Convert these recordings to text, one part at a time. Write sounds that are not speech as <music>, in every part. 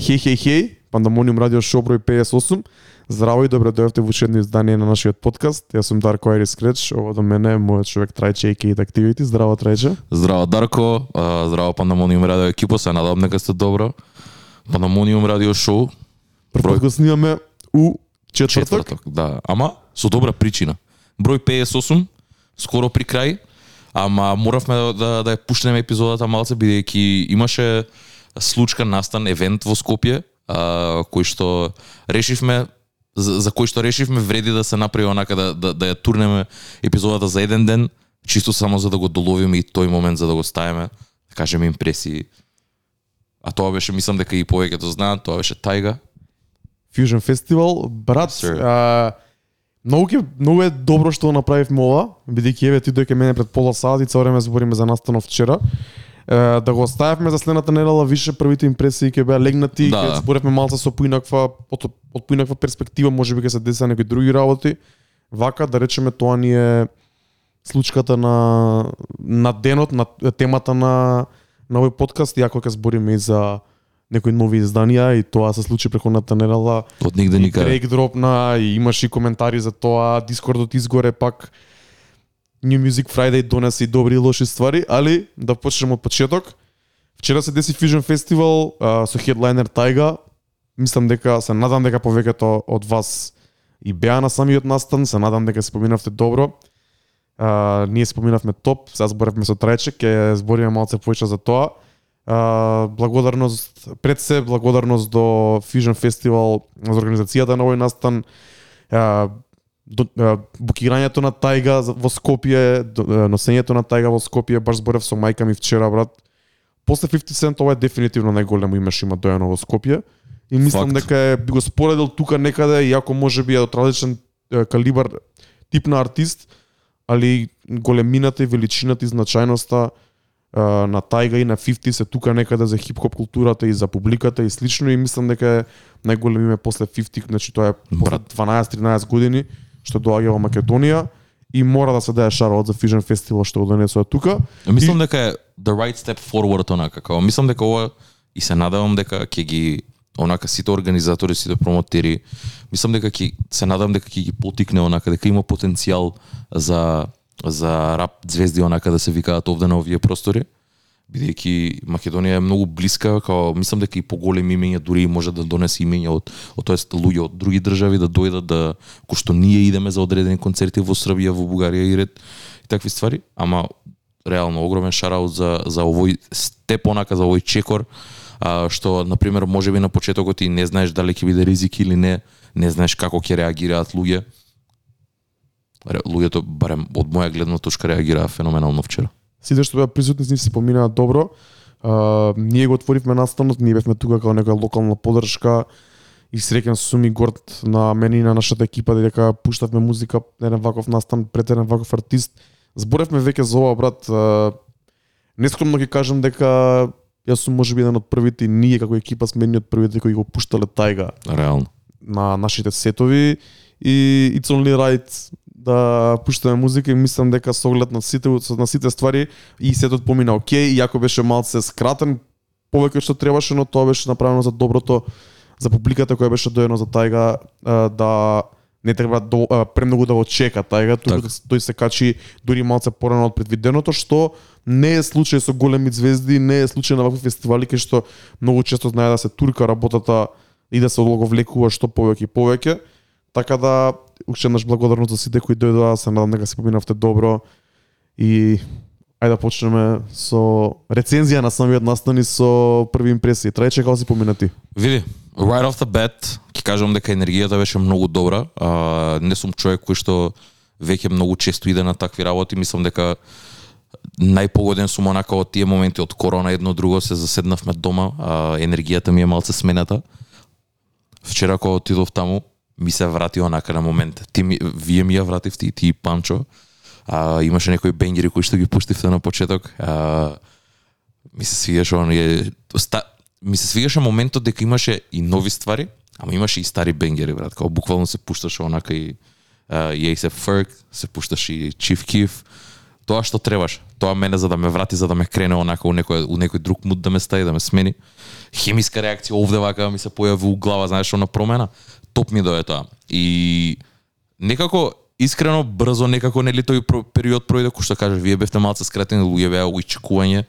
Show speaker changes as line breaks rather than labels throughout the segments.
Хеј, хеј, хеј, Пандамониум радио шоу број 58. Здраво и добро дојавте во едно издание на нашиот подкаст. Јас сум Дарко Айрис Креч, ово до мене е мојот човек Трајче и Activity. Здраво Трајче.
Здраво Дарко, здраво Пандамониум радио екипа, се надам дека сте добро. Пандамониум радио шоу
Прв пат го снимаме у четврток.
четврток, да, ама со добра причина. Број 58, скоро при крај, ама моравме да, да, да ја пуштеме епизодата малце бидејќи имаше случка настан евент во Скопје, а, кој што решивме за, за кој што решивме вреди да се направи онака да, да, да ја турнеме епизодата за еден ден, чисто само за да го доловиме и тој момент за да го ставиме, да кажеме импресии. А тоа беше, мислам дека и повеќето знаат, тоа беше Тајга.
Fusion Festival. Брат,
Sir.
а, многу, ке, многу е добро што направивме ова, бидејќи еве ти дојке мене пред пола сат и цело време збориме за настанов вчера. Да го оставивме за следната недела више првите импресии ќе беа легнати,
Да.
ќе зборевме малце со поинаква од, од поинаква перспектива, можеби ќе се деса некои други работи. Вака да речеме тоа ни е случката на на денот, на темата на на овој подкаст, иако ќе збориме и за некои нови изданија и тоа се случи преходната недела.
Од нигде никаде.
Дропна и имаш и коментари за тоа, Дискордот изгоре пак New Music Friday донесе и добри и лоши ствари, али да почнеме од почеток. Вчера се деси Fusion Festival а, со хедлайнер Тайга. Мислам дека се надам дека повеќето од вас и беа на самиот настан, се надам дека се поминавте добро. А, ние се поминавме топ, сега зборевме со Трајче, ќе збориме малце повеќе за тоа. А, благодарност, пред се благодарност до Fusion Festival за организацијата на овој настан. А, до, а, букирањето на Тајга во Скопје, до, а, носењето на Тајга во Скопје, баш зборев со мајка ми вчера, брат. После 50 Cent ова е дефинитивно најголемо име што има дојано во Скопје. И мислам
Факт.
дека е би го споредил тука некаде, иако може би е од различен е, калибар тип на артист, али големината и величината и значајноста е, на Тајга и на 50 се тука некаде за хип-хоп културата и за публиката и слично и мислам дека е најголем име после 50, значи тоа е после
Брат.
12-13 години што доаѓа во Македонија и мора да се даде шараот за Fusion Festival што го донесува тука.
Мислам дека е the right step forward онака, као мислам дека ова и се надевам дека ќе ги онака сите организатори, сите промотери, мислам дека ќе се надам дека ќе ги потикне онака дека има потенцијал за за рап звезди онака да се викаат овде на овие простори бидејќи Македонија е многу блиска, као мислам дека и поголеми имења дури и може да донесе имења од од тоест луѓе од други држави да дојдат да кој што ние идеме за одредени концерти во Србија, во Бугарија и ред и такви ствари, ама реално огромен шараут за за овој степ онака за овој чекор а, што на пример можеби на почетокот и не знаеш дали ќе биде ризик или не, не знаеш како ќе реагираат луѓе. Луѓето барем од моја гледна точка реагираа феноменално вчера.
Сите што беа присутни с нив се поминаа добро. А, ние го отворивме настанот, ние бевме тука како нека локална подршка и среќен сум и горд на мене и на нашата екипа дека пуштавме музика на еден ваков настан пред еден ваков артист. Зборевме веќе за ова брат. А, нескромно ќе кажам дека јас сум можеби еден од првите ние како екипа сме едни од првите кои го пуштале тајга
Реално.
на нашите сетови и it's only right да пуштаме музика и мислам дека со оглед на сите на сите ствари и сетот помина окей, иако беше малце скратен повеќе што требаше, но тоа беше направено за доброто за публиката која беше доено за тајга да не треба до, а, премногу да го чека тајга, туку
Така.
тој се качи дури малце порано од предвиденото, што не е случај со големи звезди, не е случај на вакви фестивали кај што многу често знае да се турка работата и да се одлаговлекува што повеќе и повеќе. Така да, уште еднаш благодарност за сите кои дојдоа, се надам дека се поминавте добро и ајде да почнеме со рецензија на самиот настан и со први импресии. Трајче како си помина ти?
Види, right off the bat, ќе кажам дека енергијата беше многу добра. А, не сум човек кој што веќе многу често иде на такви работи, мислам дека најпогоден сум онака од тие моменти од корона едно друго се заседнавме дома, а, енергијата ми е малце смената. Вчера кога отидов таму, ми се врати онака на момент. Ти ми, вие ми ја вративте и ти и Панчо. А, имаше некои бенгери кои што ги пуштивте на почеток. А, ми се свигаше оние ста, ми се свигаше моментот дека имаше и нови ствари, ама имаше и стари бенгери, брат. Као буквално се пушташе онака и Јей се Ферк, се пушташе и Чиф Киф. тоа што требаш. Тоа мене за да ме врати, за да ме крене онака у некој у некој друг муд да ме стави, да ме смени. Хемиска реакција овде вака ми се појави у глава, знаеш, она промена. Топ ми дое тоа. И некако искрено брзо некако нели тој период пројде кој што кажеш вие бевте малце скратени луѓе беа во чекување.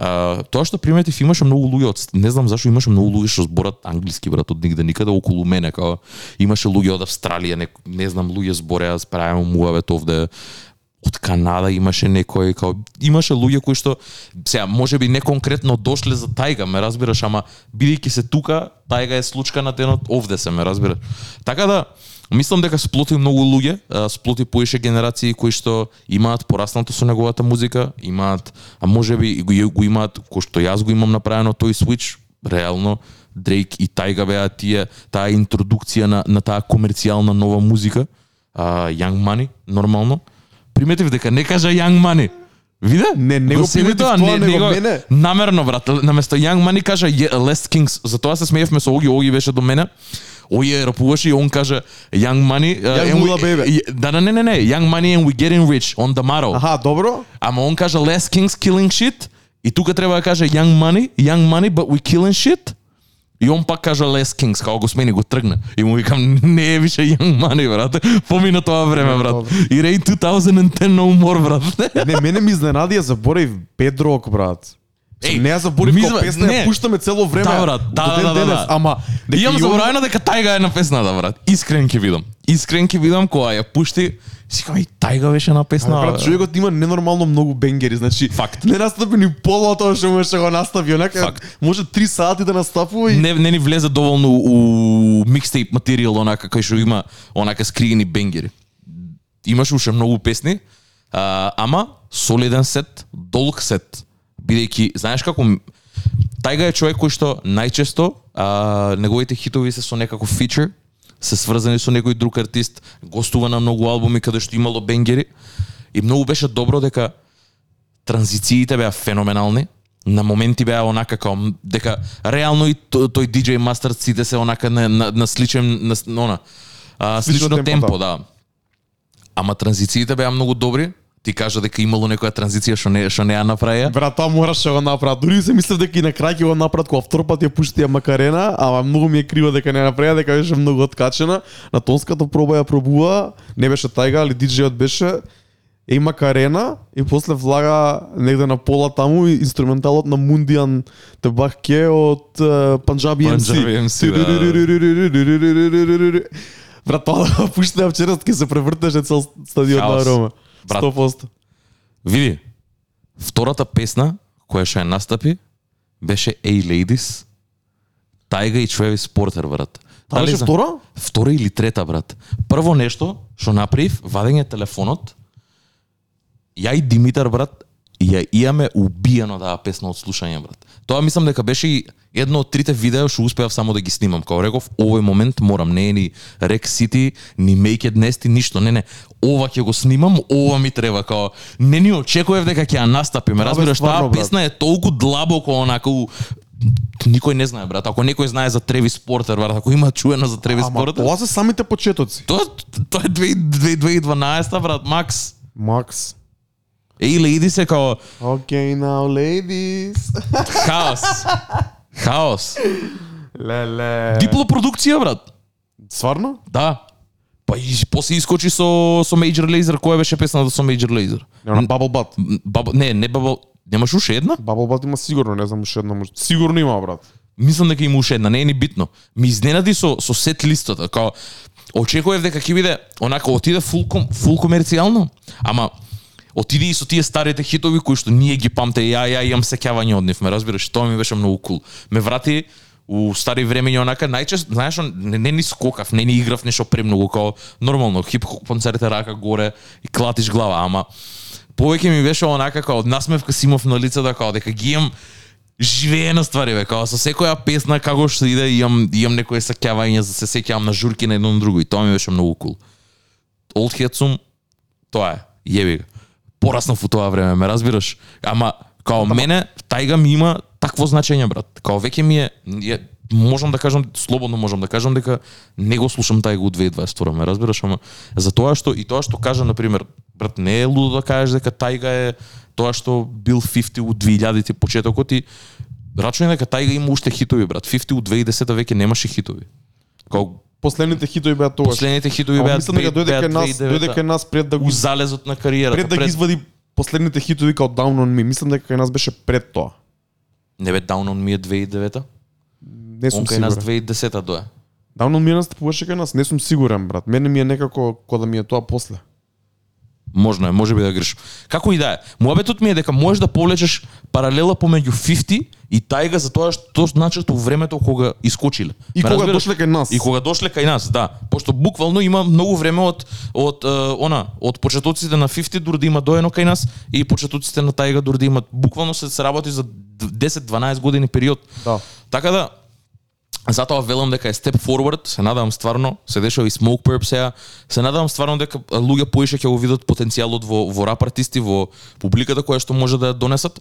Тоа што приметив имаше многу луѓе од не знам зашо имаше многу луѓе што зборат англиски брат од нигде никаде околу мене као имаше луѓе од Австралија не, не знам луѓе збореа справено муавет овде од Канада имаше некој као имаше луѓе кои што сега можеби не конкретно дошле за тајга, ме разбираш, ама бидејќи се тука, тајга е случка на денот овде се ме разбираш. Така да Мислам дека сплоти многу луѓе, сплоти поише генерации кои што имаат пораснато со неговата музика, имаат, а можеби и го, го имаат, кој што јас го имам направено тој switch, реално Дрейк и Тајга беа тие таа интродукција на на таа комерцијална нова музика, а, Young Money нормално. Приметив дека не кажа Young Money. Виде?
Не, не го приметив тоа, него мене.
Намерно, брат. Наместо Young Money кажа Less Kings. Затоа се смеевме со Оги, Оги беше до мене. Оги е рапуваше и он кажа Young Money. uh,
Young
we-
Baby.
Да, да, не, не, не. Young Money and we getting rich on the motto.
Аха, добро.
Ама он кажа Less Kings killing shit. И тука треба да каже Young Money, Young Money but we killing shit. И он пак кажа Less Kings, као го смени, го тргна. И му викам, не е више Young Money, брат. Помина тоа време, брат. И Ray 2010 no more, брат.
Не, мене ми изненади ја заборав Бедрок, брат.
Еј,
не ја како
зна-
песна,
не.
ја пуштаме цело време.
Да, брат, да,
ден
да, да,
денес,
да.
Ама дека
Имам заборавено дека тајга е на песната, брат. Искрен ќе видам. Искрен ќе видам кога ја пушти. Си и тајга беше на песна.
Ама, брат, човекот има ненормално многу бенгери, значи
Факт.
не настапи ни пола тоа што можеше да го настапи, онака
Факт.
може 3 сати да настапува и
не, не ни влезе доволно у микстейп материјал онака кај што има онака скриени бенгери. Имаш уште многу песни, а, ама солиден сет, долг сет. Бидејќи, знаеш како Тајга е човек кој што најчесто а, неговите хитови се со некаков фичер, се сврзани со некој друг артист, гостува на многу албуми каде што имало бенгери и многу беше добро дека транзициите беа феноменални. На моменти беа онака како дека реално и тој, DJ Master сите се онака на, на, на сличен на, на она а,
Слично
слично,
темпо,
темпо, да. Ама транзициите беа многу добри. Ти кажа дека имало некоја транзиција што не што не ја направија.
Брат, тоа мораше го направат. Дури се мислев дека и на крај ќе го направат кога втор пат ја пушти ја Макарена, ама многу ми е криво дека не ја направија, дека беше многу откачена. На тонската проба ја пробува, не беше тајга, али диджејот беше Ей Макарена и после влага негде на пола таму и инструменталот на Мундиан Тебахке од е, Панджаби
да,
Брат, тоа да пуштија вчера, ќе се превртеше цел стадион на. Рома.
Брат.
100%.
Види, втората песна која ја настапи беше Hey Ladies, Тајга и Travis Porter, брат. Дали
беше втора?
Втора или трета, брат. Прво нешто што направив, вадење телефонот, ја и Димитар, брат, ја имаме убиено таа песна од слушање, брат. Тоа мислам дека беше и едно од трите видеа што успеав само да ги снимам. Као реков, овој момент морам, не е ни Rec City, ни Make It Nasty, ништо, не, не. Ова ќе го снимам, ова ми треба, као не ни очекував дека ќе ја настапиме.
Да, бе,
Разбираш, таа песна е толку длабоко онака у Никој не знае, брат. Ако некој знае за Тревис Портер, брат, ако има чуено за Тревис
Ама
Портер,
тоа се самите почетоци.
Тоа тоа е 2012 брат, Макс.
Макс.
Ей, леди се као
Okay, now ladies. <laughs>
хаос. Хаос.
Леле.
Диплопродукција, брат.
Сварно?
Да. Па и после искочи со со Major Lazer, која беше песната со Major Lazer?
Нема на Bubble Butt.
Баба, не, не баба, немаш уште една?
Bubble Butt има сигурно, не знам уште една може. Сигурно има, брат.
Мислам дека има уште една, не е ни битно. Ми изненади со со сет листата, као очекував дека ќе биде онака отиде фул ком, фул комерцијално, ама отиде и со тие старите хитови кои што ние ги памте, ја ја имам сеќавање од нив, ме разбираш, тоа ми беше многу кул. Ме врати у стари времења онака најчесто знаеш он, не, не ни скокав, не ни играв нешто премногу као нормално хип хоп концерте рака горе и клатиш глава, ама повеќе ми беше онака као насмевка си имав на лицето као дека ги имам живеена ствари бе, као со секоја песна како што иде имам имам некое сеќавање за се сеќавам на журки на едно на друго и тоа ми беше многу кул. Old Head тоа е, јеби го. Пораснав у тоа време, ме разбираш? Ама као мене тајга ми има такво значење брат. Као веќе ми е, е можам да кажам, слободно можам да кажам дека не го слушам тај го 2022, ме разбираш, ама за тоа што и тоа што кажа на пример, брат, не е лудо да кажеш дека Тајга е тоа што бил 50 у 2000-ти почетокот и рачуни дека Тајга има уште хитови, брат. 50 у 2010 веќе немаше хитови. Као
Последните хитови беа тоа.
последните хитови беа
мислам дека дојде кај нас, дојде кај нас пред да го
залезот на кариерата.
пред да ги извади последните хитови као Down on Me. Мислам дека кај нас беше пред тоа.
Не бе Down on Me е 2009
Не сум
Он кај нас
сигурен.
2010 дое.
Down on Me настапуваше кај нас, не сум сигурен брат. Мене ми е некако кога да ми е тоа после.
Можно е, може би да грешам. Како и да е. Муабетот ми е дека можеш да повлечеш паралела помеѓу 50 и тајга за тоа што значат у времето кога искочиле.
И
Ме
кога
разбираш?
дошле кај нас.
И кога дошле кај нас, да. Пошто буквално има многу време од од е, она, од почетоците на 50 дури да има доено кај нас и почетоците на тајга дури да имат буквално се се работи за 10-12 години период.
Да.
Така да Затоа велам дека е step forward, се надевам стварно, се дешава и Smoke Purp сега, се надевам стварно дека луѓе поише ќе го видат потенцијалот во, во рап артисти, во публиката која што може да ја донесат.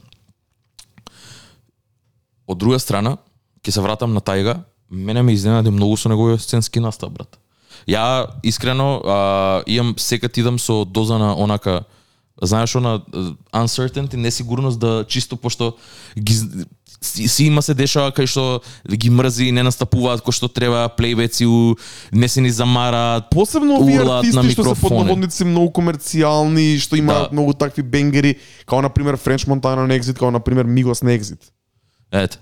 Од друга страна, ќе се вратам на Тајга, мене ме изненади многу со неговиот сценски настап, брат. Ја искрено а, имам секад идам со доза на онака знаеш она uncertainty, несигурност да чисто пошто ги си, си има се дешава кај што ги мрзи и не настапуваат кој што треба, плейбеци у не се ни замараат.
Посебно овие артисти што се под
микрофони.
наводници многу комерцијални, што имаат
Да.
многу такви бенгери, као на пример French Montana на Exit, као на пример Migos на Exit.
Ете.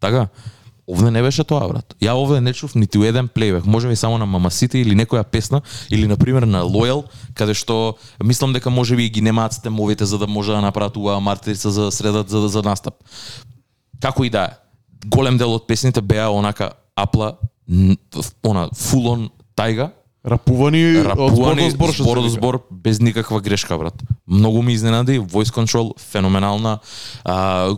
Така. Овде не беше тоа, брат. Ја овде не чув нити у еден плейбек. Може би само на Мамасите или некоја песна, или на пример на Loyal, каде што мислам дека може би ги немаат стемовите за да може да направат уа мартерица за средат за, за настап. Како и да е. Голем дел од песните беа онака апла, она on тајга,
Рапувани, од збор
рапувани
до збор,
збор збор без никаква грешка брат. Многу ми изненади, voice control феноменална. А,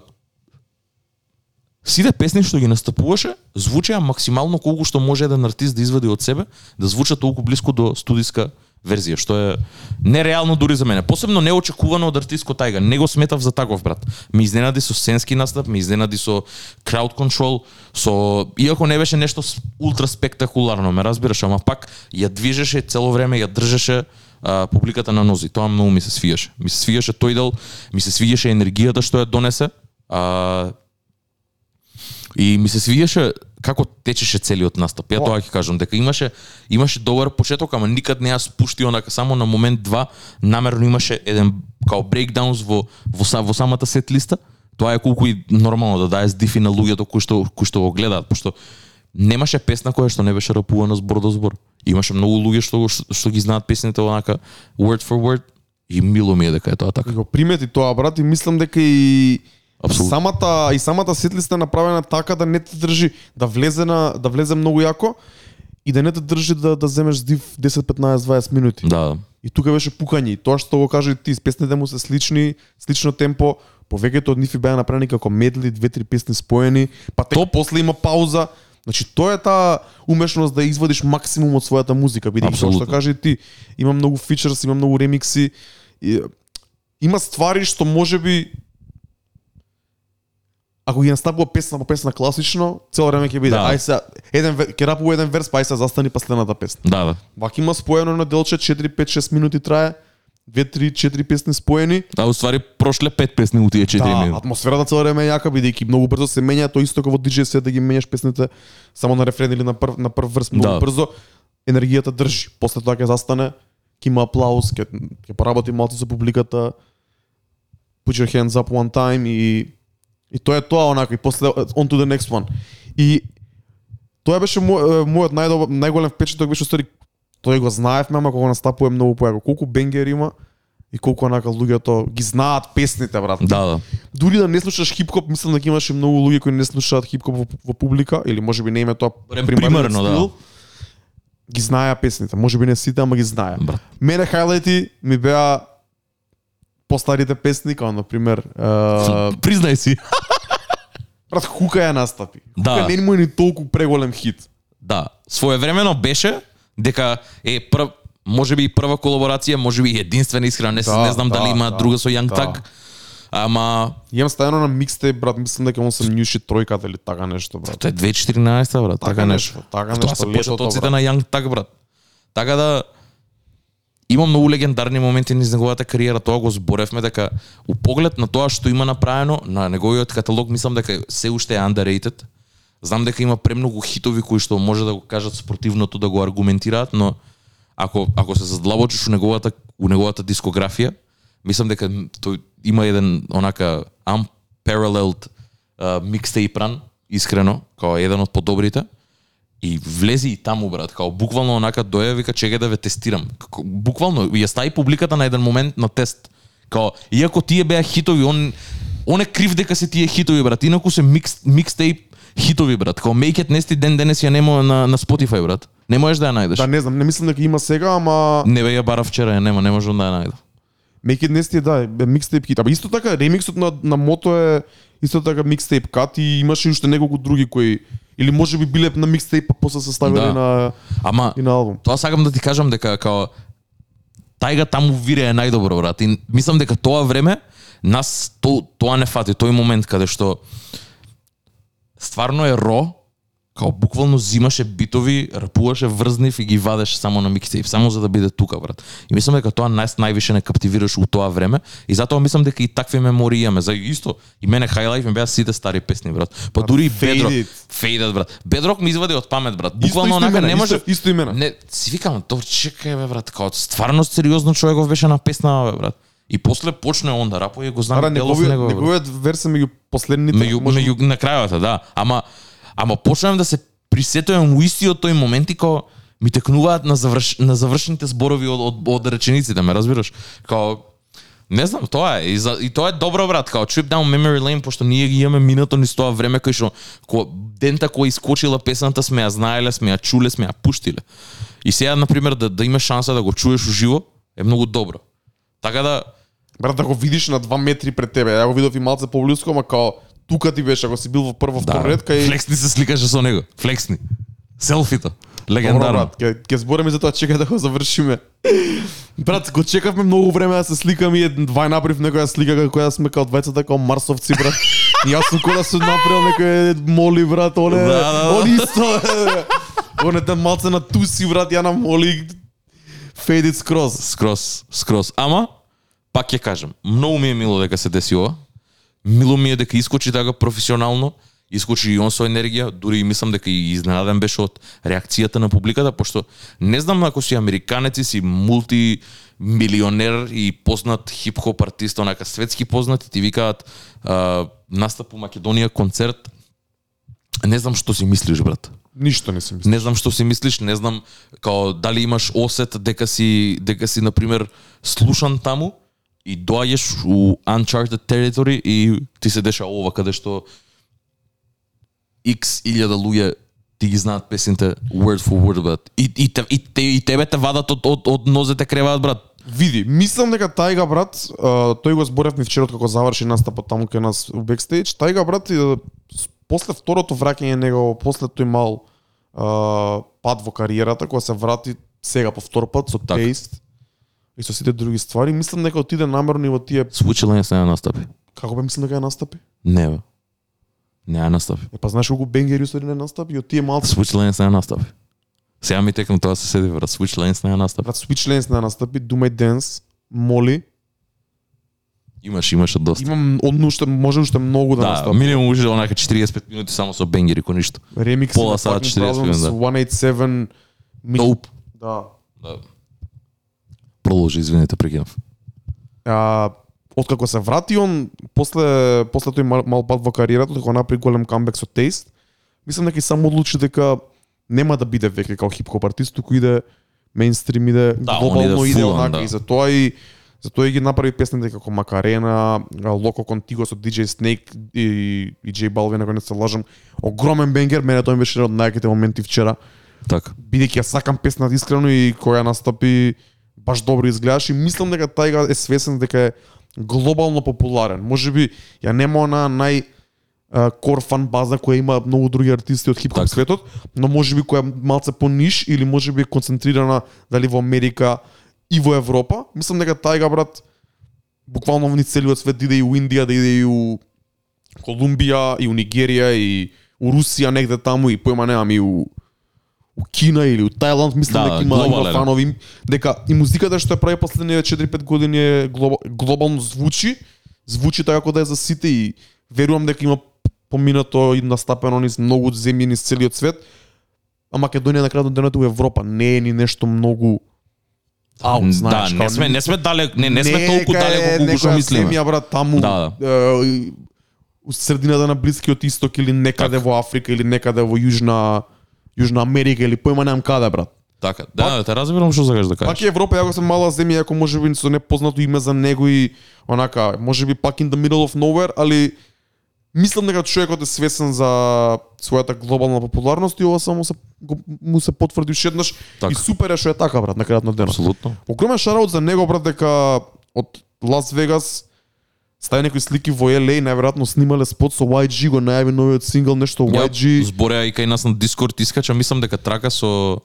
сите песни што ги настапуваше звучеа максимално колку што може еден артист да извади од себе, да звучат толку блиску до студиска верзија, што е нереално дури за мене. Посебно неочекувано од артистко тајга. Не го сметав за таков брат. Ми изненади со сценски настап, ми изненади со crowd control, со иако не беше нешто ултра спектакуларно, ме разбираш, ама пак ја движеше цело време, ја држеше а, публиката на нози. Тоа многу ми се свиеше. Ми се свиеше тој дел, ми се свиеше енергијата што ја донесе. А, И ми се свиеше како течеше целиот настап. Ја тоа ќе кажам дека имаше имаше добар почеток, ама никад не ја спушти онака само на момент два намерно имаше еден као брейкдаунс во во, во самата сет листа. Тоа е колку и нормално да дае дифи на луѓето кои што кои што го гледаат, пошто немаше песна која што не беше рапувана збор до збор. Имаше многу луѓе што го- што ги знаат песните онака word for word и мило ми е дека е тоа така.
Го примети тоа брат и мислам дека и
Апсолутно.
самата и самата сетлиста е направена така да не те држи да влезе на да влезе многу јако и да не те држи да да земеш здив 10 15 20 минути.
Да,
И тука беше пукање. И тоа што го кажа ти, песните му се слични, слично темпо, повеќето од нив и беа направени како медли, две-три песни споени, па тек после има пауза. Значи тоа е таа умешност да извадиш максимум од својата музика, бидејќи како што кажа ти, има многу фичерс, има многу ремикси. И, има ствари што можеби ако ги настапува песна по песна класично, цело време ќе биде
Да.
ај се еден ќе рапува еден верс, па ај се застани па следната песна.
да, да.
Вака има споено на делче 4 5 6 минути трае. 2 3 4 песни споени.
А уствари прошле пет песни у тие 4
Да,
минути.
атмосферата цело време е јака бидејќи многу брзо се менја, тоа исто како во DJ се да ги менјаш песните само на рефрен или на прв на прв врс многу
Да.
брзо. Енергијата држи. После тоа ќе застане, ќе има аплауз, ќе ќе поработи малку со публиката. Put your hands up one time и и тоа е тоа онака и после on to the next one. И тоа беше мој, мојот најдобар најголем впечаток беше устари тој го знаевме, ама кога настапува многу појако. Колку бенгер има и колку онака луѓето ги знаат песните, брат.
Да, да.
Дури да не слушаш хип-хоп, мислам дека имаше многу луѓе кои не слушаат хип-хоп во, во публика или можеби не им е тоа
примерно, да.
Ги знаеа песните, можеби не сите, ама ги знаеа.
Брат.
Мене хайлайти ми беа постарите песни, како на пример, е, <laughs>
Признај си.
брат Хука ја настапи.
Да.
Хука не му е ни толку преголем хит.
Да, своевремено беше дека е прв може би и прва колаборација, може би и единствена искрено, не, да, не знам
да,
дали има
да,
друга со Young
да.
Tag. Ама
Имам ставено на микстейп, брат, мислам дека он се нюши тројката или така нешто, брат.
тоа е 2014 брат, така,
Така
нешто.
нешто, така
Тоа
нешто,
се
летото,
почетоците на Young Так брат. Така да има многу легендарни моменти низ неговата кариера, тоа го зборевме дека у поглед на тоа што има направено на неговиот каталог, мислам дека се уште е underrated. Знам дека има премногу хитови кои што може да го кажат спротивното да го аргументираат, но ако ако се задлабочиш у неговата у неговата дискографија, мислам дека тој има еден онака unparalleled uh, mixtape run, искрено, као еден од подобрите. И влези и таму, брат, као буквално онака доја вика чега да ве тестирам. Како, буквално ја стави публиката на еден момент на тест. Као, иако тие беа хитови, он он е крив дека се тие хитови, брат. Инаку се микс, микстейп хитови, брат. Као Make It Nasty ден денес ја нема на, на Spotify, брат. Не можеш да ја најдеш.
Да, не знам, не мислам дека има сега, ама
Не бе ја бара вчера, ја нема, не можам да ја најдам.
Make It Nasty да, е микстейп хит. Ама исто така ремиксот на на Мото е исто така микстейп кат и имаше уште неколку други кои или може би биле на микстейп па после се ставиле
Да.
на
Ама
и на албум.
Тоа сакам да ти кажам дека као тајга таму вире е најдобро брат и мислам дека тоа време нас то, тоа не фати тој момент каде што стварно е ро као буквално зимаше битови, рапуваше врзнив и ги вадеше само на микстейп, само за да биде тука, брат. И мислам дека тоа нај највише не каптивираше у тоа време и затоа мислам дека и такви мемории имаме. За исто и мене хайлайф ми беа сите стари песни, брат. Па дури и Бедрок.
Faded,
брат. Бедрок ми извади од памет, брат. Буквално онака не може
исто, исто имена.
Не, си викам, то чекај бе брат, као стварно сериозно човеков беше на песна бе брат. И после почне он да рапува и го знам делов
неговиот
него.
неговиот верс меѓу последните.
Меѓу меѓу на крајата, да. Ама ама почнам да се присетувам у истиот тој момент и као ми текнуваат на заврш, на завршните зборови од, од, од речениците, ме разбираш? Као Не знам, тоа е. И, за, и тоа е добро, брат, као Trip Down Memory Lane, пошто ние ги имаме минато низ тоа време кај што ко, дента кој искочила песната сме ја знаеле, сме ја чуле, сме ја пуштиле. И сега, например, да, да имаш шанса да го чуеш уживо, е многу добро. Така да,
Брат, да го видиш на 2 метри пред тебе. Ја го видов и малце поблиску, ама као тука ти беше, ако си бил во прва, втор ред, кај
Флексни се сликаше со него. Флексни. Селфито.
Добро,
Легендарно.
брат, ке, ке збореме за тоа, чекај да го завршиме. Брат, го чекавме многу време да се сликаме и еден два направив некоја слика како која сме као двајцата као марсовци, брат. И јас сум која да се направил некој моли, брат, оне,
Да, да, да.
он исто. е. Он е малце на туси, брат, ја на моли faded скроз.
Скрос, скрос. Ама, пак ќе кажам, многу ми е мило дека се деси ова. Мило ми е дека искочи така професионално, искочи и он со енергија, дури и мислам дека и изненаден беше од реакцијата на публиката, пошто не знам ако си американец и си мултимилионер и познат хип-хоп артист, онака светски познат и ти викаат а, настап у Македонија концерт, не знам што си мислиш, брат.
Ништо не си мислил.
Не знам што си мислиш, не знам као дали имаш осет дека си дека си на пример слушан таму и доаѓаш у uncharted territory и ти се деша ова каде што X илјада луѓе ти ги знаат песните word for word брат. И и те, и, те, и тебе те вадат од од од нозете креваат брат.
Види, мислам дека Тајга брат, тој го зборевме вчера како заврши настапот таму кај нас у бекстејдж. Тајга брат с- после второто враќање него, после тој мал а, пад во кариерата, кога се врати сега по втор пат со
Така.
Taste и со сите други ствари, мислам дека отиде намерно и во тие
Switch се не настапи.
како бе мислам дека ја настапи.
Не бе. Не ја настапи.
Е па знаеш колку бенгери усари не настапи и од тие малце
Switch Lanes не ја настапи. Сега ми текна тоа се седи брат. Switch не ја настапи.
брат Switch не настапи, Do My Dance, Моли.
Имаш, имаше доста.
Имам одно уште може уште многу да,
Да,
настапи.
минимум уште онака 45 минути само со бенгери кој ништо.
Ремикс
Пола 40
Problems,
минути, да.
187 ми-
Доуп.
Да.
Да. Продолжи, извинете, прекинав.
А, откако се врати он после после тој мал, мал пат во кариерата, кога направи голем камбек со Taste, мислам дека и само одлучи дека нема да биде веќе како хип-хоп артист, туку иде мейнстрим, иде
Да,
глобално
иде
иде онака
да.
и затоа и затоа и ги направи песните како Макарена, Локо Контиго со DJ Snake и, и J Balvin, ако не се лажам. Огромен бенгер, мене тоа ми беше еден од најаките моменти вчера.
Така.
бидејќи ја сакам песната искрено и која настапи баш добро изгледаш и мислам дека тајга е свесен дека е глобално популарен. Може би ја нема она нај кор фан база која има многу други артисти од хип-хоп
Така.
светот, но може би која е малце по ниш или може би концентрирана дали во Америка и во Европа. Мислам дека тајга брат буквално во целиот свет да иде и у Индија, да иде и у Колумбија, и у Нигерија, и у Русија негде таму, и појма немам и у у Кина или у Тајланд, мислам
Да,
дека има, има фанови, дека и музиката што ја прави последниве 4-5 години е глобал, глобално звучи, звучи така како да е за сите и верувам дека има поминато и настапено низ многу земји низ целиот свет. А Македонија на крајот на денот е у Европа не е ни нешто многу аут, знаеш,
да, не сме не сме далек, не не сме
е
толку
е
далеко колку што
некоја
мислиме.
Земја брат таму.
Да,
е, и у средината на Блискиот исток или некаде во Африка или некаде во Јужна Јужна Америка или појма немам каде брат.
Така, да, да, те разбирам што сакаш да
Пак
кажеш.
и Европа јако се мала земја, ако може би со непознато име за него и онака, може би пак in the middle of nowhere, али мислам дека човекот е свесен за својата глобална популарност и ова само се му се потврди уште еднаш
Така.
и супер е што е така брат на крајот на денот.
Апсолутно.
Огромен шараут за него брат дека од Лас Вегас стави некои слики во LA, најверојатно снимале спот со YG, го најави новиот сингл, нешто
Ја
YG.
збореа и кај нас на Дискорд искача, мислам дека трака со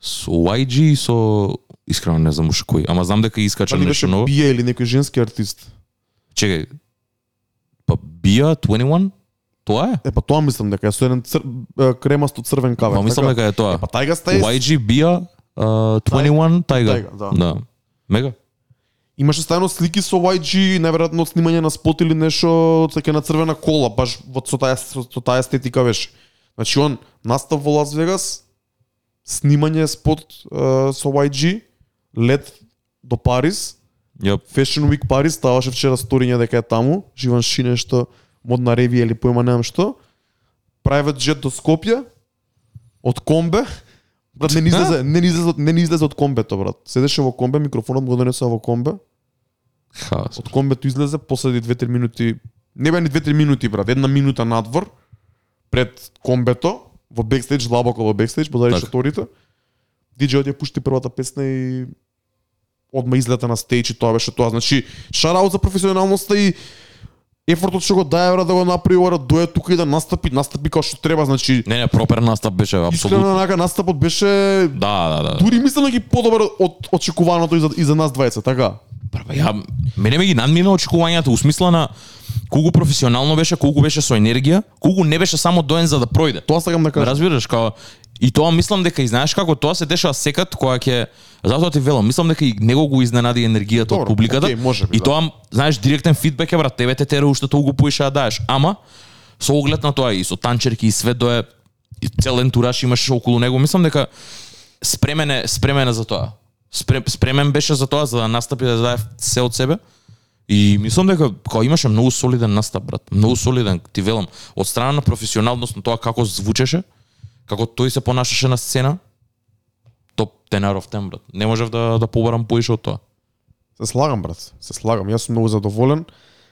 со YG и со искрено не знам уште кој, ама знам дека искача
Дали
нешто
беше
ново.
Бија или некој женски артист?
Чекај. Па Бија 21? Тоа е?
Е, па тоа мислам дека е со еден цр... кремасто црвен кавер.
Па мислам дека е тоа.
Е, па тајга стаи
YG Бија uh, 21 Тайга.
Тайга, да.
да. Мега.
Имаше стајно слики со YG, најверојатно снимање на спот или нешто така на црвена кола, баш во со таа со, со таа естетика беше. Значи он настав во Лас Вегас, снимање спот е, со YG, лет до Париз,
Јап.
Fashion Week Париз, ставаше вчера сториња дека е таму, Живан Ши нешто, модна ревија или појма немам што. Private jet до Скопје, од Комбе, Брат, не ни излезе, не излезе, не излезе од комбето, брат. Седеше во комбе, микрофонот го донесува во комбе.
Хаос.
Од комбето излезе, последи 2-3 минути, не беа ни 2-3 минути, брат, една минута надвор, пред комбето, во бекстејдж, длабоко во бекстејдж, подари
Така.
шаторите. Диџејот ја пушти првата песна и одма излета на стејдж и тоа беше тоа. Значи, шараут за професионалноста и ефортот што го дае брат, да го направи ора, дое тука и да настапи, настапи како што треба, значи
Не, не, пропер настап беше
искрено
апсолутно.
онака настапот беше
Да, да, да.
дури мислам дека подобар од очекуваното и за, и за нас двајца, така?
Па, ја, мене ме ги надмина очекувањата, у смисла на колку професионално беше, колку беше со енергија, колку не беше само доен за да пројде.
Тоа сакам да кажам.
разбираш, као И тоа мислам дека и знаеш како тоа се дешава секад кога ќе затоа ти велам, мислам дека и него го изненади енергијата
Добро,
од публиката.
окей, може би,
и
да.
тоа знаеш директен фидбек е брат, тебе те тера уште толку поише да даеш. Ама со оглед на тоа и со танчерки и све дое и цел ентураж имаше околу него, мислам дека спремен е спремен е за тоа. Спре, спремен беше за тоа за да настапи да даде се од себе. И мислам дека кога имаше многу солиден настап, брат. Многу солиден, ти велам, од страна на професионалност на тоа како звучеше, како тој се понашаше на сцена, топ 10 out of 10, брат. Не можев да да побарам поише од тоа.
Се слагам, брат. Се слагам. Јас сум многу задоволен.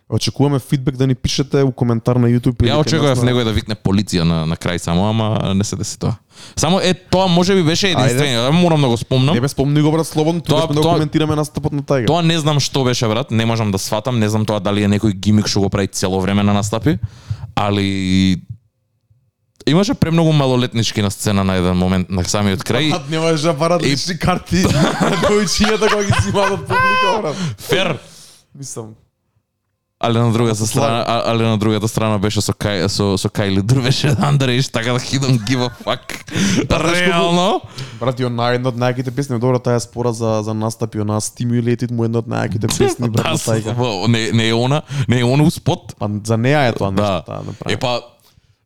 Очекуваме фидбек да ни пишете у коментар на YouTube или
Ја очекував
на-
некој да викне полиција на на крај само, ама не се деси тоа. Само е тоа може би беше единствено, морам да го спомнам.
Не бе спомни го брат слободно,
Тоа-
тоа да
тоа-
коментираме настапот на тајга.
Тоа не знам што беше брат, не можам да сватам, не знам тоа дали е некој гимик што го прави цело време на настапи, али имаше премногу малолетнички на сцена на еден момент на самиот крај. <laughs>
Брат, немаш да барат
И-
лични карти <laughs> на дојчињата кога ги снимаат од публика, брат.
Фер.
Мислам,
Али на другата страна, а- али на другата страна беше со Кај со со Кајли Дрвеше Underage, <laughs> така да don't give a fuck. Реално.
брат, и она една од најаките песни, добро таа спора за за настапи, она Stimulated му е една од најаките песни брат
Да,
на
со- не не е она, не е она у спот.
Па за неа е тоа нешто
Да.
таа направи.
Е па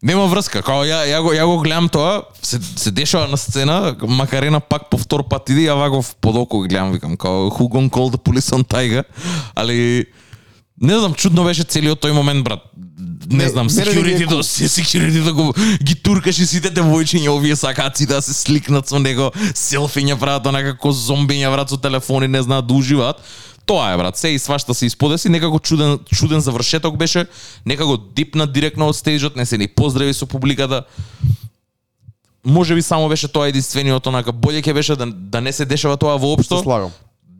нема врска, као ја ја го ја го гледам тоа, се се дешава на сцена, Макарена пак по втор пат иде, ја вако под око гледам, викам као who gonna call the police on Tiger, али не знам, чудно беше целиот тој момент, брат. Не,
Не,
знам,
мене не ми е
security до <laughs> security да го ги туркаш и сите девојчиња овие сакаат сите да се сликнат со него, селфиња прават онака како зомбиња брат со телефони, не знаат да уживаат. Тоа е брат, се и свашта се исподеси, некако чуден чуден завршеток беше, некако дипна директно од стејџот, не се ни поздрави со публиката. Може би само беше тоа единствениот онака боле ќе беше да, да не се дешава тоа воопшто
слагам.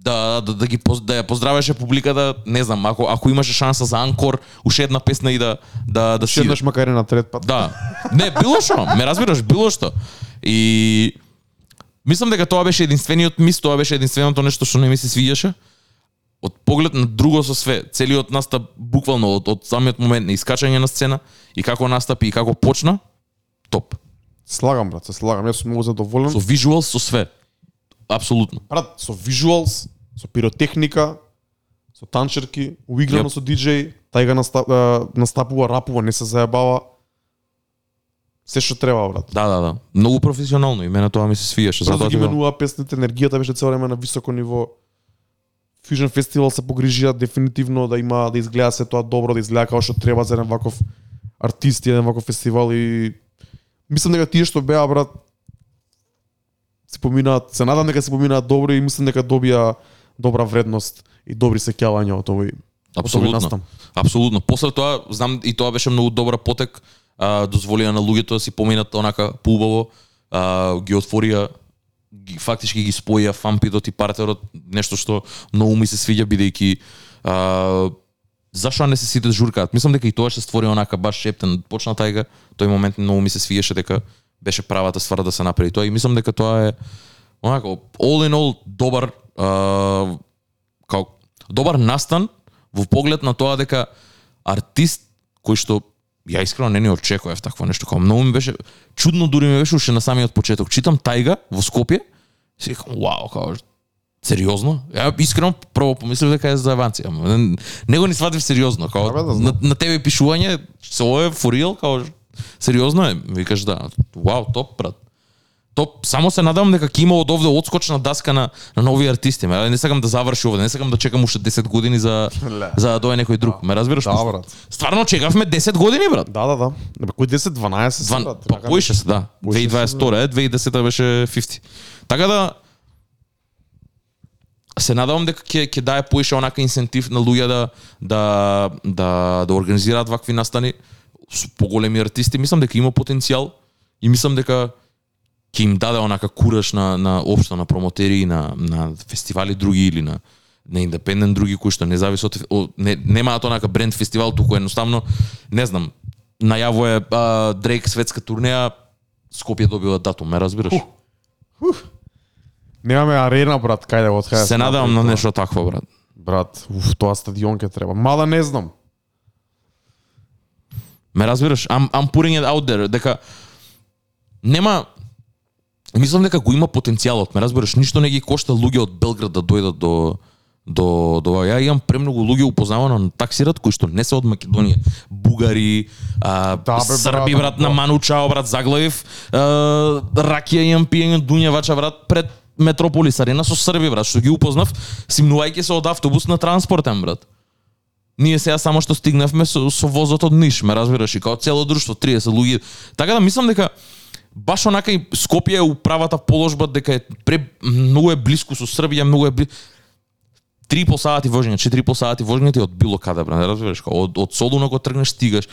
да, да, да ги да ја поздравеше публиката, не знам, ако ако имаше шанса за анкор, уште една песна и да да да си
Шеднаш макар и на трет пат.
Да. Не, било што, ме разбираш, било што. И мислам дека тоа беше единствениот мис, тоа беше единственото нешто што не ми се свиѓаше. Од поглед на друго со све, целиот настап буквално од, од самиот момент на искачање на сцена и како настапи и како почна, топ.
Слагам брат, се слагам. Јас сум многу задоволен.
Со вижуал, со све. Апсолутно.
Брат, со вижуалс, со пиротехника, со танчерки, уиграно
Јеп.
со диџеј, тај го настап, а, настапува, рапува, не се заебава. Се што треба, брат.
Да, да, да. Многу професионално и мене тоа ми се свиеше.
Затоа
Затоа
ги менува песните, енергијата беше цело време на високо ниво. Fusion Festival се погрижија дефинитивно да има да изгледа се тоа добро, да изгледа како што треба за еден ваков артист и еден ваков фестивал и мислам дека тие што беа брат се поминаат, се надам дека се поминаат добро и мислам дека добија добра вредност и добри сеќавања од овој
Апсолутно. Апсолутно. После тоа, знам и тоа беше многу добра потек, а, дозволија на луѓето да си поминат онака поубаво, а, ги отворија ги, фактички ги споја фампитот и партерот, нешто што многу ми се свиѓа бидејќи а, зашо не се сите журкаат? Мислам дека и тоа што створи онака баш шептен почна тајга, тој момент многу ми се свиеше дека беше правата ствар да се направи тоа и мислам дека тоа е онака all in all добар а, како добар настан во поглед на тоа дека артист кој што ја искрено не ни очекував такво нешто, као многу ми беше чудно дури ми беше уште на самиот почеток. Читам Тајга во Скопје, си викам, вау, као сериозно? Ја искрено прво помислив дека е за аванција, ама не, не го ни сватив сериозно, као
Абе, да знам.
на, на тебе пишување се ова е for real, као сериозно е, викаш да. Вау, топ брат. Топ, само се надевам дека ќе има од овде одскочна даска на, на нови артисти. Ме, не сакам да заврши овде, не сакам да чекам уште 10 години за
Ле.
за да дое некој друг. Ме разбираш?
Да, брат.
Стварно чекавме 10 години, брат.
Да, да, да. Бе, кој 10 12 се
Дван,
брат.
па
Така
поише се, да.
Поише се,
2022 е, 2010 беше 50. Така да се надавам дека ќе ќе дае поише онака инсентив на луѓе да да да да организираат вакви настани со поголеми артисти. Мислам дека има потенцијал и мислам дека ќе им даде онака кураж на на општо на промотери на на фестивали други или на на индепендент други кои што не зависи од не немаат онака бренд фестивал туку едноставно не знам најавува а, Дрейк светска турнеја Скопје добива датум, ме разбираш?
Немаме арена, брат, кајде од кај.
Се надевам на нешто такво, брат.
Брат, уф, тоа стадион ќе треба. Мада не знам.
Ме разбираш? I'm, I'm putting it out there, дека нема мислам дека го има потенцијалот, ме разбираш, ништо не ги кошта луѓе од Белград да дојдат до до до ја имам премногу луѓе упознавано на таксират кои што не се од Македонија. Бугари, а,
Да, бе,
Срби
брат,
на
да.
Ману Чао брат Заглавив, а, ракија имам пиење дуњевача брат пред Метрополис арена со Срби брат, што ги упознав симнувајќи се од автобус на транспортен брат. Ние сега само што стигнавме со, со возот од Ниш, ме разбираш, и као цело друштво, 30 луѓе. Така да мислам дека баш онака и Скопје е у правата положба дека е пре, многу е блиску со Србија, многу е бли... 3 по сати вожење, 4 по сати вожење ти од било каде, бра, не разбираш, као од, од Солуна го тргнеш, стигаш.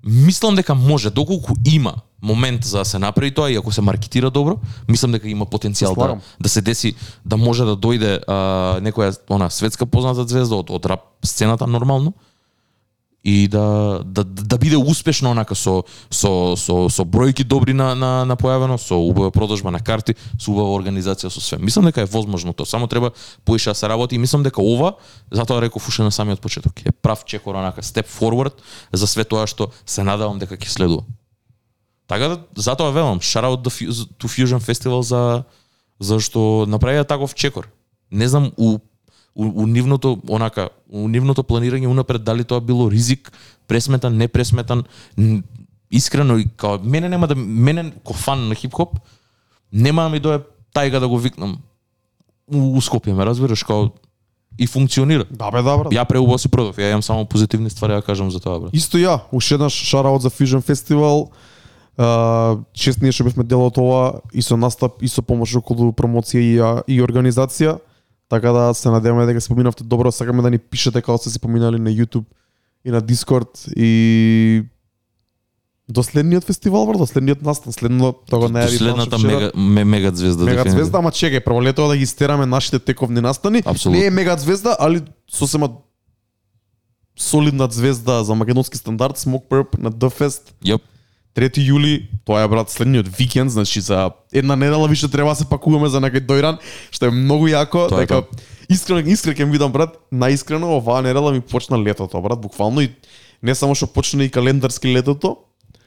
Мислам дека може, доколку има момент за да се направи тоа и ако се маркетира добро, мислам дека има потенцијал да, да се деси, да може да дојде а, некоја она светска позната звезда од, од рап сцената нормално и да да да биде успешно онака со со со со бројки добри на на на појавено, со убава продажба на карти, со убава организација со све. Мислам дека е возможно тоа, само треба поише да се работи и мислам дека ова, затоа реков уште на самиот почеток, е прав чекор онака step forward за све тоа што се надевам дека ќе следува. Така да затоа велам, shout out to Fusion Festival за зашто направија таков чекор. Не знам у у, у нивното онака у нивното планирање унапред дали тоа било ризик, пресметан, не пресметан, искрено и као мене нема да мене ко фан на хип-хоп нема да ми дое тајга да го викнам у, у Скопје, ме разбираш, као и функционира.
Да бе, да, брат.
Ја преубаво си продав, ја имам само позитивни ствари да кажам за тоа, брат.
Исто ја, уште еднаш шараот за Fusion Festival. Uh, чест ние што бевме дел од ова и со настап и со помош околу промоција и, и организација. Така да се надеваме дека се поминавте добро, сакаме да ни пишете како сте се поминали на YouTube и на Discord и до следниот фестивал, брат, до следниот настан, следно тоа го најави
Следната мега, ме, мега звезда.
Мега звезда, ама чекај, прво лето да ги стераме нашите тековни настани.
Апсолутно.
Не е мега звезда, али сосема солидна звезда за македонски стандард, Smoke Purp на The Fest.
Јап.
3 јули, тоа е брат следниот викенд, значи за една недела више треба да се пакуваме за некој дојран, што е многу јако,
Тоа
дека искрено искрено ќе видам брат, наискрено оваа недела ми почна летото, брат, буквално и не само што почна и календарски летото,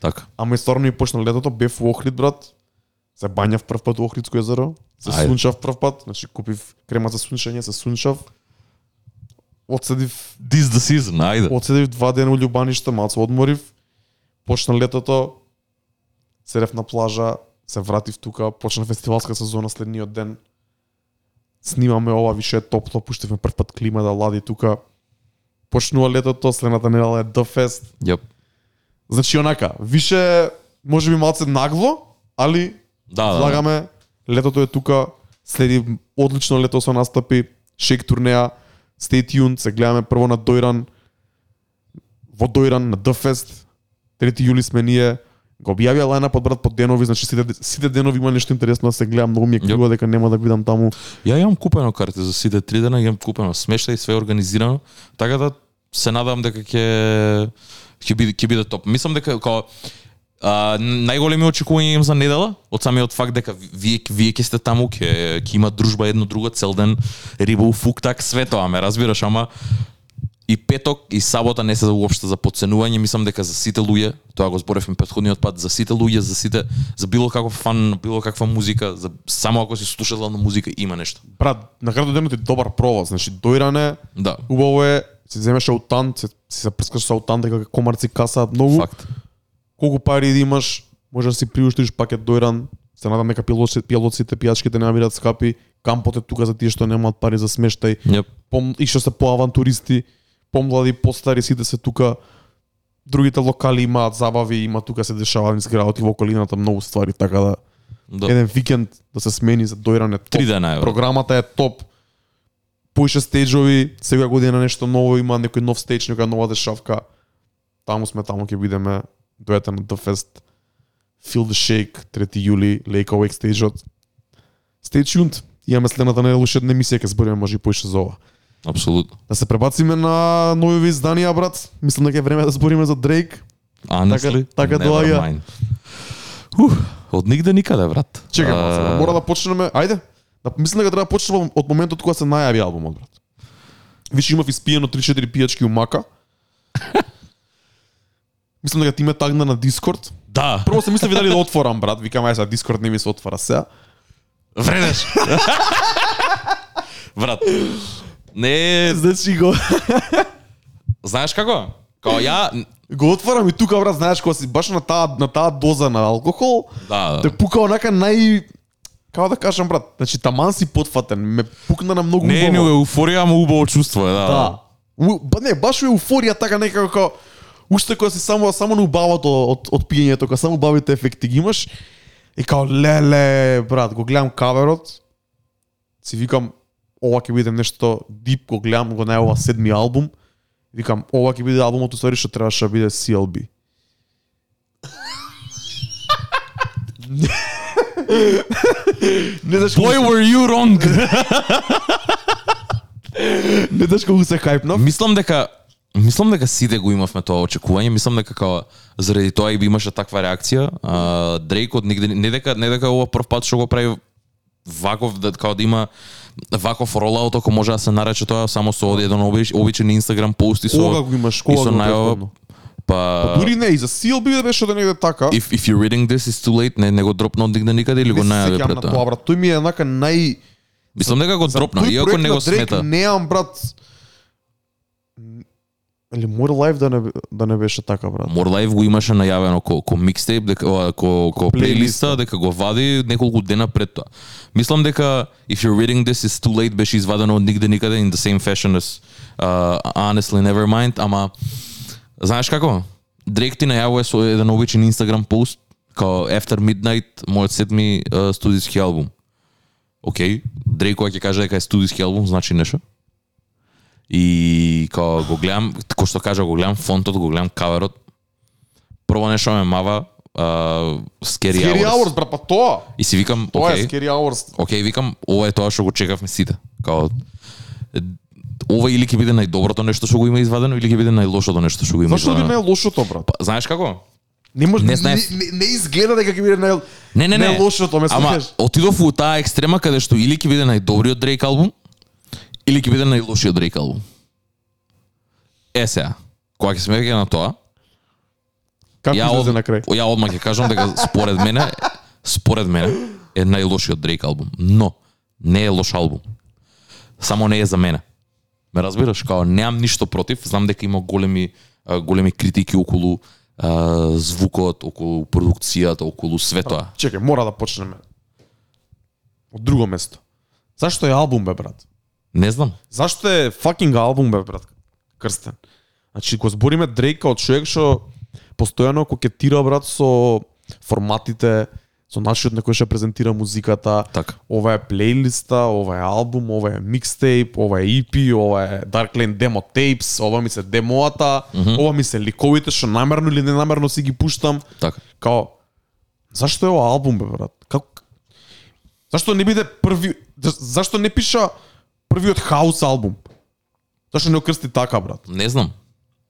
Така.
ама и стварно ми почна летото, бев во Охрид брат, се бањав прв пат во Охридско езеро, се
Ајде.
сунчав прв пат, значи купив крема за сунчање, се сунчав. Одседив
This the season, ајде.
Одседив два дена у Љубаниште, малку одморив. Почна летото, седев на плажа, се вратив тука, почна фестивалска сезона следниот ден. Снимаме ова, више е топло, пуштивме прв пат клима да лади тука. Почнува летото, следната недела е The Fest.
Јап.
Значи онака, више може би малце нагло, али
Да, да, да.
Влагаме, летото е тука, следи одлично лето со настапи, шек турнеја, stay tuned, се гледаме прво на Дојран, во Дојран на The Fest, 3 јули сме ние, го објавија лајнапот брат по денови, значи сите, сите денови има нешто интересно да се гледа, многу ми е криво дека нема да го видам таму.
Ја имам купено карти за сите три дена, имам купено смешта и све организирано, така да се надам дека ќе ќе биде ќе биде топ. Мислам дека као а, најголеми очекувања имам за недела, од самиот факт дека вие вие ќе сте таму, ќе ќе има дружба едно друго цел ден, риба у фуктак, све тоа ме разбираш, ама и петок и сабота не се уопште за подценување, мислам дека за сите луѓе, тоа го зборевме претходниот пат, за сите луѓе, за сите за било каков фан, било каква музика, за само ако си слушател на музика има нешто.
Брат, на крајот денот е добар провоз, значи Дојран е,
Да.
убаво е, си земеш аутан, си, си се прскаш со аутан дека комарци касаат многу.
Факт.
колку пари да имаш, може да си приуштиш пакет дојран, се надам дека пилоци, пилоците, пијачките нема бидат скапи, кампот е тука за тие што немаат пари за смештај,
Јеп.
пом, и што се поавантуристи, помлади, постари, сите се тука, другите локали имаат забави, има тука се дешаваат низ градот и во околината многу ствари, така да,
Да.
еден викенд да се смени за дојран е топ.
Три дена.
Програмата е топ. Поише стејџови, сега година нешто ново има, некој нов стејдж, некоја нова дешавка. Таму сме, таму ќе бидеме. Дојдете на The Fest. Feel the Shake, 3 јули, Lake Awake стејџот. Stay tuned. Имаме следната недела уште една емисија, ќе збориме може и поише за ова.
Апсолутно.
Да се пребациме на нови изданија, брат. Мислам дека е време да збориме за Дрейк.
Honestly,
така
never
доаѓа.
од нигде никаде, брат.
Чекај,
А,
малце, мора да почнеме. Ајде. Да, мислам дека треба да почнеме од моментот кога се најави албумот, брат. Више имав испиено 3-4 пијачки у мака. Мислам дека ти ме тагна на Дискорд.
Да,
Прво се мислеви дали да отворам, брат. Викам, ај сега Дискорд не ми се отвора сега.
вредеш. <laughs> брат. Не,
Значи го <laughs>
знаеш како? Као ја,
го отварам и тука, брат, знаеш кога си баш на таа на таа доза на алкохол,
да,
те пука онака нај Како да кажам, брат, значи таман си потфатен, ме пукна на многу
не е ни
убаво.
еуфорија, ама убаво чувство е, да.
Да. У, ба не, баш еуфорија така некако како уште кога си само само на убавото од од пиењето, кога само убавите ефекти ги имаш и као леле, брат, го гледам каверот, си викам ова ќе биде нешто дип, го гледам, го најава седми албум, викам ова ќе биде албумот уствари што требаше да биде CLB. не знаеш
Boy, were you wrong.
не знаеш колку се хајпнав.
Мислам дека Мислам дека сите го имавме тоа очекување, мислам дека као заради тоа и би имаше таква реакција. А, Дрейк од нигде не дека не дека ова прв пат што го прави ваков да као да има ваков ролаут ако може да се нарече тоа само со еден обич, обичен Инстаграм пост и со
Кога го имаш,
и
кога
со
го
најава
претходно?
па
Дури не, и за CLB да беше да негде така.
if if you're reading this is too late, не не го дропна од нигде никаде или го најави пред
на
тоа.
тоа, брат. Тој ми е еднака нај...
Мислам дека го дропна, иако не го смета.
Неам, брат... Или More Life да не, да не беше така, брат.
More Life го имаше најавено ко, ко микстейп, дека ко, ко
плейлиста.
дека го вади неколку дена пред тоа. Мислам дека If You're Reading This Is Too Late беше извадено од нигде никаде in the same fashion as uh, Honestly Nevermind, ама знаеш како? Дрейк ти најавува со еден обичен Instagram пост као After Midnight, мојот седми uh, студиски албум. Океј, Дрейк кога ќе каже дека е студиски албум, значи нешто. И као го гледам, кој што кажа, го гледам фонтот, го гледам каверот. Прво нешто ме мава, uh, Scary,
Scary
Hours.
Hours, брат, па тоа.
И си викам,
Тоа е
окей,
Scary Hours.
окей, викам, ова е тоа што го чекавме сите. Као, е, ова или ќе биде најдоброто нешто што го има извадено, или ќе биде најлошото нешто што го има
Зашто би
извадено.
не е лошото, брат?
Па, знаеш како?
Не може
Не
не,
знаев.
не, не, изгледа дека ќе биде нај
Не, не, не.
најлошото, ме
Ама
слушаш.
отидов у таа екстрема каде што или ќе биде најдобриот Дрейк албум, или ќе биде најлошиот Дрейк албум. Е сега, кога ќе се меѓа на тоа,
Како
ја, од,
на крај?
ја одма ќе кажам дека според мене, според мене е најлошиот Дрейк албум. Но не е лош албум. Само не е за мене. Ме разбираш, као немам ништо против, знам дека има големи големи критики околу а, звукот, околу продукцијата, околу све тоа.
Чекај, мора да почнеме. Од друго место. Зашто е албум бе брат?
Не знам.
Зашто е факинг албум бе брат? Крстен. Значи го збориме Дрейк од човек што постојано кокетира брат со форматите, со начинот на кој што презентира музиката.
Така.
Ова е плейлиста, ова е албум, ова е микстейп, ова е EP, ова е Dark Lane demo tapes, ова ми се демоата, ова ми се ликовите што намерно или ненамерно си ги пуштам.
Така.
Као, зашто е ова албум, бе, брат? Како... Зашто не биде први... за- Зашто не пиша првиот хаус албум? Зашто не окрсти така, брат?
Не знам.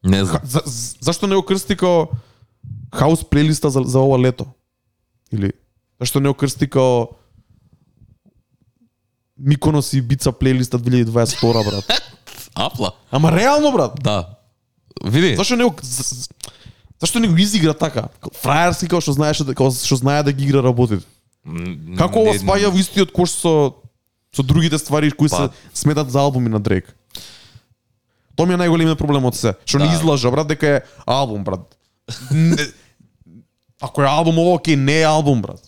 Не знам.
За, за, зашто не окрсти као хаус плейлиста за, за ова лето? Или зашто не окрсти као Миконос и Бица плейлиста 2022, брат? <laughs>
Апла.
Ама реално, брат.
Да. Види.
Зашто не, за- за- зашто не го изигра така? Фраерски као што знаеше да- као што знае да ги игра работите.
М,
Како ова спаѓа во истиот кош со со другите ствари кои се
Па.
сметат за албуми на Дрейк? Тоа ми е најголемиот проблем од се. Што не
Да.
излажа, брат, дека е албум, брат. Не- Ако е албум, ова окей, не е албум, брат.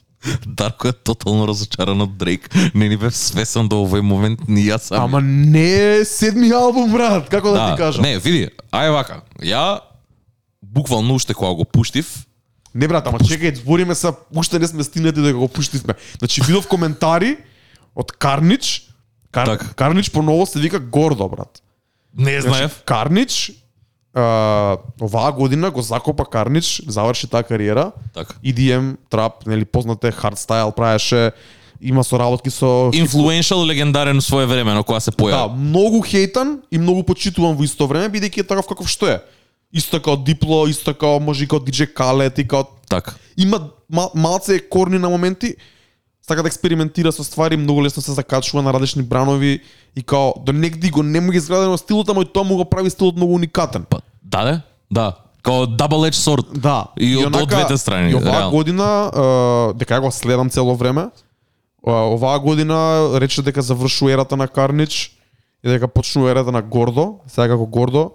Дарко е тотално разочаран од Дрейк. Не ни бев свесен до овој момент ни јас сам.
Ама не е седми албум, брат. Како да, ти кажам?
Не, види, ај вака. Ја буквално уште кога го пуштив,
Не брат, ама чекај, збориме се, уште не сме стигнати да го пуштивме. Значи видов коментари од Карнич, Кар...
Така.
Карнич поново се вика гордо, брат.
не
Значи,
знаев.
Карнич а, оваа година го закопа Карнич, заврши таа кариера.
Така.
EDM, трап, нели познате хардстайл правеше, има соработки со
Influential легендарен свое време, но кога се
Да,
појави.
многу хейтан и многу почитуван во исто време, бидејќи е таков каков што е. Исто како Дипло, исто како може и како DJ Khaled и како
Така.
има мал, малце корни на моменти, сака да експериментира со ствари, многу лесно се закачува на различни бранови и као до негди го нема ги изградено стилот, ама и тоа му го прави стилот многу уникатен.
Па, да, да, да. Као double edge sword.
Да.
И од- од двете страни,
И оваа година, е, дека ја го следам цело време, оваа година рече дека завршува ерата на Карнич и дека почнува ерата на Гордо, сега како Гордо,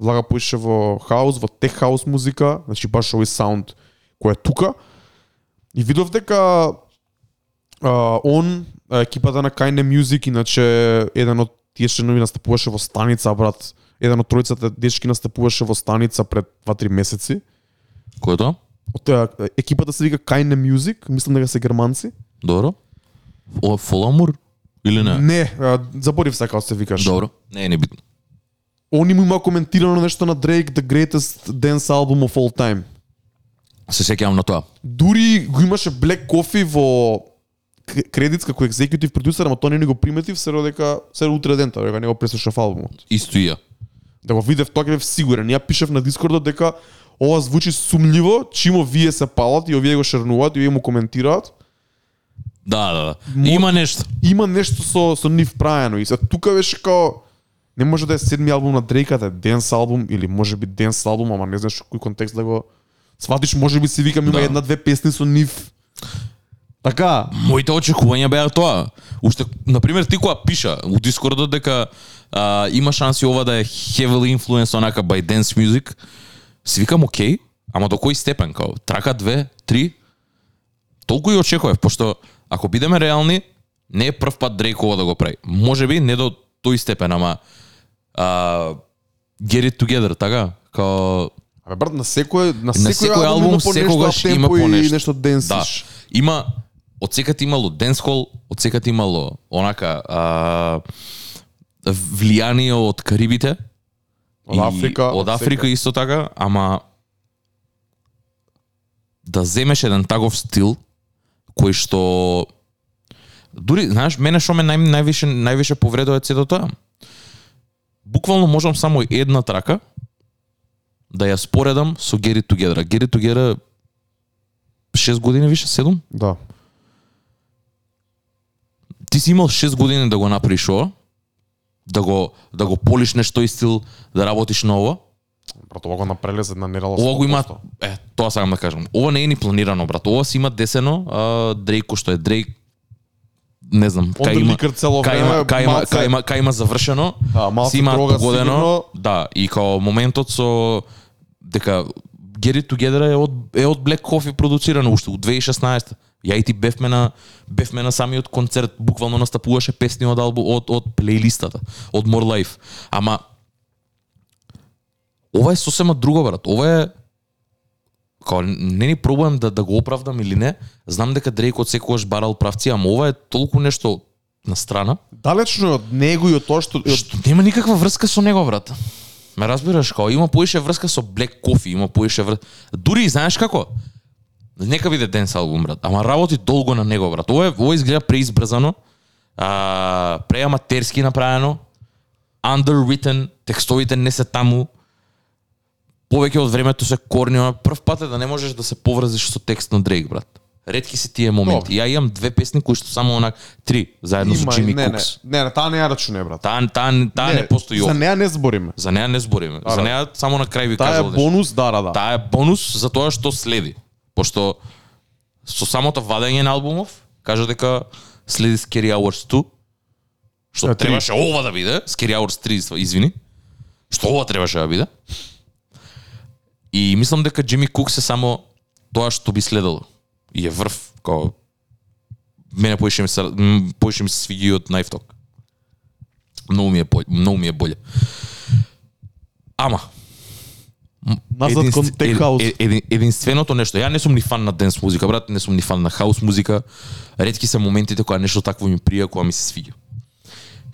влага поише во хаус, во тех хаус музика, значи баш овој саунд кој е тука. И видов дека а, он, екипата на Kinda Music, иначе еден од тие членови настапуваше во станица, брат. Еден од тројцата дечки настапуваше во станица пред 2-3 месеци.
Кој е тоа?
Од а, екипата се вика Kinda Music, мислам дека се германци.
Добро. О, Фоламур? Или не?
Не, а, заборив се како се викаш.
Добро. Не е не битно.
Они му има коментирано нешто на Drake, the greatest dance album of all time.
Се сеќавам на тоа.
Дури го имаше Black Coffee во к- кредитс како екзекутив продусер, ама тоа не ни го приметив, се дека се утре дента, дека не го преслушав албумот.
Исто и ја.
Да го видев тоа бев сигурен. Ја пишев на Дискордот дека ова звучи сумливо, чимо вие се палат и овие го шернуваат и овие му коментираат.
Да, да, да.
Мо-
Има нешто.
Има нешто со со нив праено и се тука беше као не може да е седми албум на Дрейка, да е денс албум или може би денс албум, ама не знаеш кој контекст да го сватиш, може би си викам има
Да.
една-две песни со нив. Така,
Моите очекувања беа тоа. Уште, например, ти кога пиша у Дискордот дека а, има шанси ова да е heavily influenced онака by dance music, си викам окей, ама до кој степен, као, трака две, три, толку и очекував, пошто ако бидеме реални, не е прв пат Дрейк ова да го прави. Може би не до тој степен, ама а, get it together, така? Као,
Абе брат, на секој на
на
секој,
секој албум
има по
секогаш
нешто
има по
и
нешто.
нешто денсиш.
Да. Има од секад имало денсхол, од секад имало онака а, влијание од Карибите.
Од Африка,
Од Африка исто така, ама да земеш еден таков стил кој што дури знаеш мене што ме нај, највише највише повредува е сето тоа. Буквално можам само една трака да ја споредам со Together. Get It Together 6 години више, 7?
Да.
Ти си имал 6 години да го направиш ова, да го да го полиш нешто и стил, да работиш на ова.
Брат, ова го направиле за една недела.
Ова го има,
100%.
е, тоа сакам да кажам. Ова не е ни планирано, брат. Ова си има десено, а, Дрейк кој што е Дрейк, не знам, кај има, кај има, кај има, кај има, кај има завршено,
Да,
си има погодено, да, и као моментот со дека Get It Together е од е од Black Coffee продуцирано уште од 2016. Ја и ти бевме на бевме на самиот концерт, буквално настапуваше песни од албум од од плейлистата, од More Life. Ама ова е сосема друго брат. Ова е као не ни пробувам да да го оправдам или не. Знам дека Дрейк од секогаш барал правци, ама ова е толку нешто на страна.
Далечно од него и од тоа што...
Што нема никаква врска со него, брат. Ме разбираш, као има поише врска со Black Coffee, има поише врска. Дури знаеш како? Нека биде денс албум, брат. Ама работи долго на него, брат. Ова, ова изгледа преизбрзано, а, преаматерски направено, underwritten, текстовите не се таму, повеќе од времето се корни, ама прв пат е да не можеш да се поврзиш со текст на Дрейк, брат. Ретки се тие моменти. Ја имам две песни кои што само онак три заедно со Джими
не, не,
Кукс.
не, не, таа не ја рачуне, брат.
Таа таа таа не, постои
За неа не збориме.
За неа не збориме.
Да,
За неа само на крај ви
Таа е бонус, да, да, да.
Таа е бонус за тоа што следи. Пошто со самото вадење на албумов, кажа дека следи Scary Hours 2, што
три.
требаше ова да биде, Scary Hours 3, извини, што ова требаше да биде. И мислам дека Джими Кук се само тоа што би следело. И е врв, као мене поише ми се м, поише ми се свиѓа и од Talk. Многу ми е многу ми е боле. Ама
Назад кон
Единств-
Tech
ед-
House.
е- еди- единственото нешто, ја не сум ни фан на денс музика, брат, не сум ни фан на хаус музика. Ретки се моментите кога нешто такво ми прија, кога ми се свиѓа.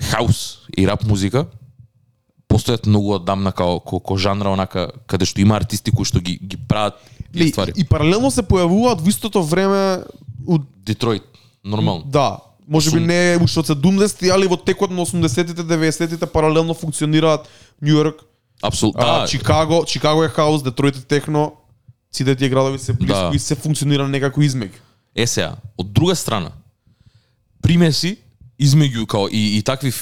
Хаус и рап музика постојат многу одамна као ко, ко жанра онака каде што има артисти кои што ги ги прават
И,
ствари.
и паралелно се појавуваат во истото време од
Детройт, нормално.
да, може би не уште од 70-ти, али во текот на 80-тите, 90-тите паралелно функционираат Нью Йорк,
Апсолутно. Да,
Чикаго, Чикаго е хаус, Детройт е техно, сите тие градови се близко
Да.
и се функционира некако измеѓу.
Е сега, од друга страна, примеси измеѓу као и, и такви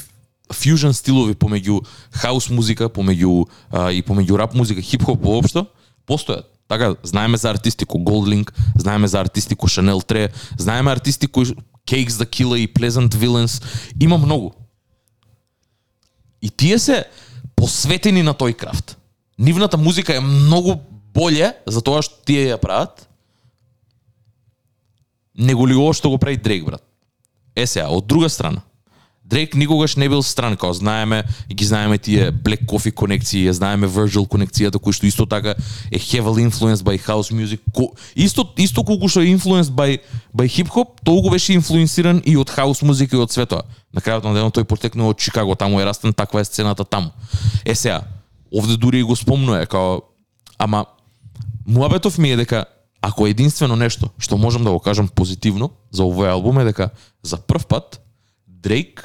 фьюжн стилови помеѓу хаус музика, помеѓу а, и помеѓу рап музика, хип-хоп воопшто, постојат. Така, знаеме за артисти ко Goldlink, знаеме за артисти ко Chanel 3, знаеме артисти кои Cakes the Killer и Pleasant Villains, има многу. И тие се посветени на тој крафт. Нивната музика е многу боле за тоа што тие ја прават, него ли ово што го прави Дрейк, брат. Е сега, од друга страна, Дрейк никогаш не бил стран, као знаеме, и ги знаеме тие Black Coffee конекции, ја знаеме Virgil конекцијата, кој што исто така е heavily influenced by house music. Ко, исто, исто колку што е influenced by, by hip-hop, толку беше инфлуенсиран и од хаус музика и од светоа. На крајот на денот тој потекнува од Чикаго, таму е растен, таква е сцената таму. Е сега, овде дури и го спомнува, као, ама муабетов ми е дека ако е единствено нешто што можам да го кажам позитивно за овој албум е дека за прв пат Дрейк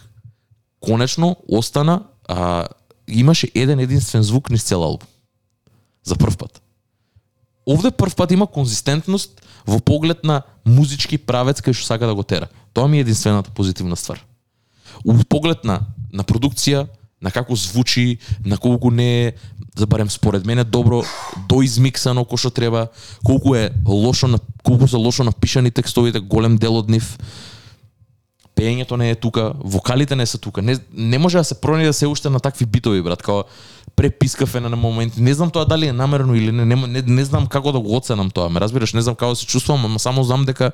конечно остана а, имаше еден единствен звук низ цел албум. За прв пат. Овде прв пат има конзистентност во поглед на музички правец кај што сака да го тера. Тоа ми е единствената позитивна ствар. У поглед на на продукција, на како звучи, на колку не е, да барем според мене добро доизмиксано кој што треба, колку е лошо на колку се лошо напишани текстовите, голем дел од нив. Пеењето не е тука, вокалите не се тука. Не, не може да се прони да се уште на такви битови, брат, као препискав е на моменти. Не знам тоа дали е намерено или не, не, не, не знам како да го оценам тоа. Ме разбираш, не знам како се чувствувам, ама само знам дека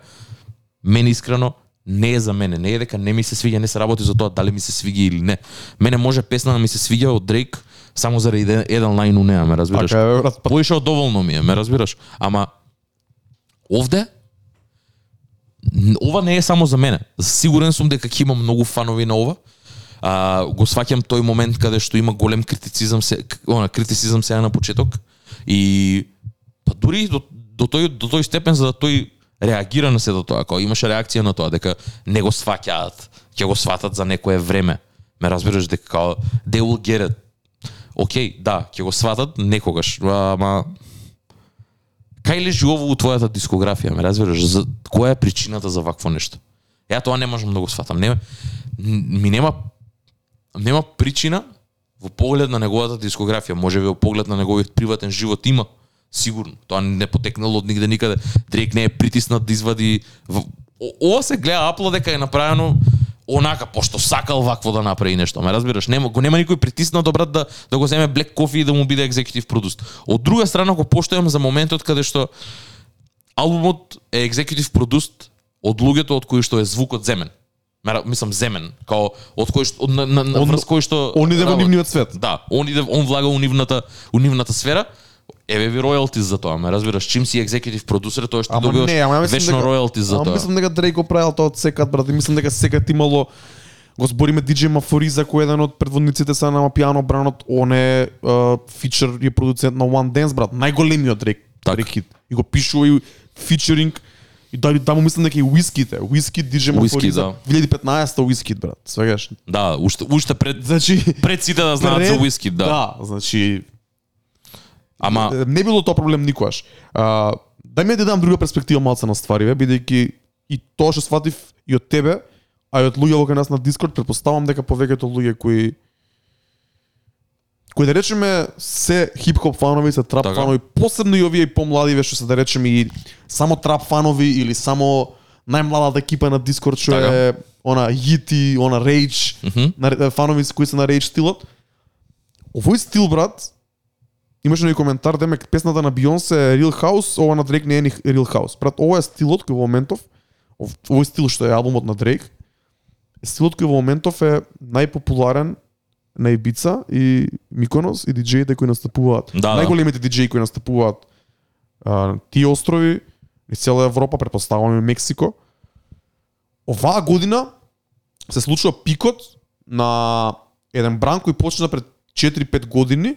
мене искрено не е за мене. Не е дека не ми се свиѓа, не се работи за тоа дали ми се свиѓа или не. Мене може песна да ми се свиѓа од Дрейк само заради еден, еден лајн у неа, ме разбираш.
Така па
Поише од доволно ми е, ме разбираш. Ама овде ова не е само за мене. Сигурен сум дека ќе има многу фанови на ова. А, го сваќам тој момент каде што има голем критицизам се она критицизам сега на почеток и па дури до, до тој до тој степен за да тој реагира на сето тоа, кога имаше реакција на тоа дека не го сваќаат, ќе го сватат за некое време. Ме разбираш дека као they will get it. Океј, да, ќе го сватат некогаш, ама Кај лежи ово у твојата дискографија, ме разбираш? За која е причината за вакво нешто? Ја тоа не можам да го сватам. Не, ми нема нема причина во поглед на неговата дискографија, може би во поглед на неговиот приватен живот има, сигурно. Тоа не потекнало од нигде никаде. Дрейк не е притиснат да извади О- ова се гледа апло дека е направено онака пошто сакал вакво да направи нешто. Ме разбираш, нема го нема никој притиснат до брат да да го земе Black Coffee и да му биде екзекутив продуст. Од друга страна го поштојам за моментот каде што албумот е екзекутив продуст од луѓето од кои што е звукот земен. Мислам земен, као од кој што од, на, на, на
Он-
врз кој што
он иде во нивниот свет.
Да, он иде он влага у нивната у нивната сфера. Еве ви роялти за тоа, ме разбираш, чим си екзекутив продусер, тоа што
Ама
добиваш
не, ама
вечно
дека-
роялти за
ама
тоа.
Мислам дека Дрейк го правил тоа од секад, брат. И мислам дека секад имало го збориме DJ Мафориза кој е еден од предводниците са на пиано бранот, он е фичер и продуцент на One Dance, брат. Најголемиот Дрейк. Дрейк хит. И го пишува и фичеринг и дали таму мислам дека и Уиските, Уиски DJ
Уиски,
Мафориза. 2015 Уиски, брат. Свегаш.
Да, уште уште пред
Значи
пред сите да знаат за
пред-
уиски, да.
Да, значи
Ама
не било тоа проблем никогаш. А, дај ми да дам друга перспектива малце на ствариве, бидејќи и тоа што сватив и од тебе, а и од луѓе во нас на Дискорд, предпоставам дека повеќето луѓе кои кои да речеме се хип-хоп фанови, се трап
Така.
фанови, посебно и овие и помладиве што се да речеме и само трап фанови или само најмладата екипа на Дискорд што
Така.
е она Yiti, она Rage,
Мгм.
на фанови кои се на Rage стилот. Овој стил брат имаше некој коментар деме песната на Бионсе е Real House, ова на Дрейк не е ни Real House. Брат, ова е стилот кој во моментов ов- овој стил што е албумот на Дрейк, стилот кој во моментов е најпопуларен на Ибица и Миконос и диџеите кои настапуваат.
Да, да.
Најголемите диџеи кои настапуваат а, тие острови, и цела Европа, претпоставувам и Мексико. Оваа година се случува пикот на еден бран кој почна пред 4-5 години.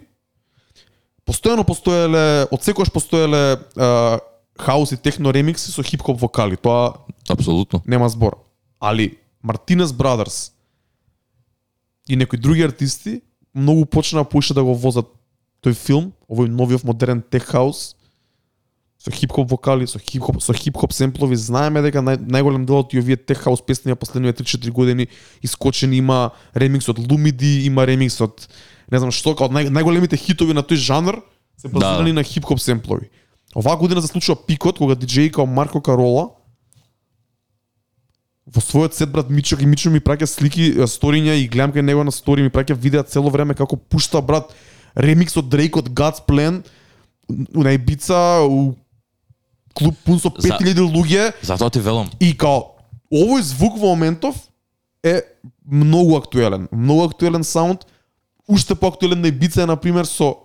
Постојано постоеле, од секогаш постоеле а, хаус и техно ремикси со хип-хоп вокали. Тоа
апсолутно.
нема збор. Али Мартинес Brothers и некои други артисти многу почнаа поише да го возат тој филм, овој новиот модерен тех хаус со хип-хоп вокали, со хип-хоп со хип-хоп семплови, знаеме дека нај, најголем дел од овие тех хаус песни на последниве 3-4 години искочени има ремикс од Lumidi, има ремикс од не знам што, као нај, најголемите хитови на тој жанр се базирани
Да.
на хип-хоп семплови. Оваа година се случува пикот кога диџеи као Марко Карола во својот сет брат Мичо и Мичо ми праќа слики, сториња и гледам кај него на стори ми праќа видеа цело време како пушта брат ремикс од Дрейк од God's Plan у на Ибица у клуб пун со
За-
5000 луѓе
Затоа ти велам.
и као овој звук во моментов е многу актуелен, многу актуелен саунд, уште поактуелен на Ибица е на пример со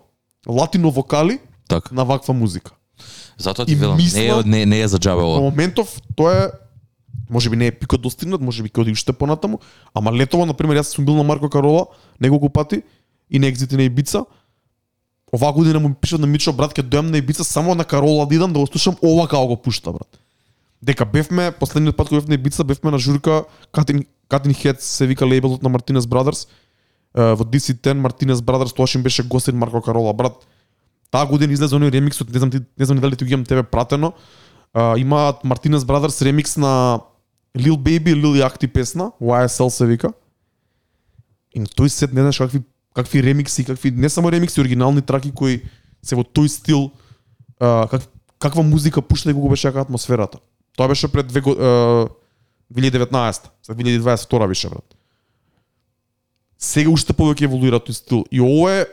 латино вокали
Така.
на ваква музика.
Затоа ти велам.
мислам-
Не е не, не е за џабе
Во
ова.
моментов тоа е може би не е пикот достигнат, може би ќе оди уште понатаму, ама летово на пример јас сум бил на Марко Карола неколку пати и на екзити на Ибица. Оваа година му пишат на Мичо брат ќе дојам на Ибица само на Карола да идам да го слушам ова како го пушта брат. Дека бевме последниот пат кога бевме на Ибица бевме на журка Cutting Cutting Heads се вика лейбелот на Мартинес Brothers. Во DC10 Мартинес Brothers тоа им беше гостин Марко Карола брат. Таа година излезе оној ремикс не знам ти не знам дали ти го имам тебе пратено. А, имаат Мартинес Брадерс ремикс на Lil Baby, Lil Yachty песна, YSL се вика. И на тој сет не знаеш какви какви ремикси, какви не само ремикси, оригинални траки кои се во тој стил а, как, каква музика пушта и колку беше атмосферата. Тоа беше пред две, а, 2019, за 2022 беше брат. Сега уште повеќе еволуира тој стил и ова е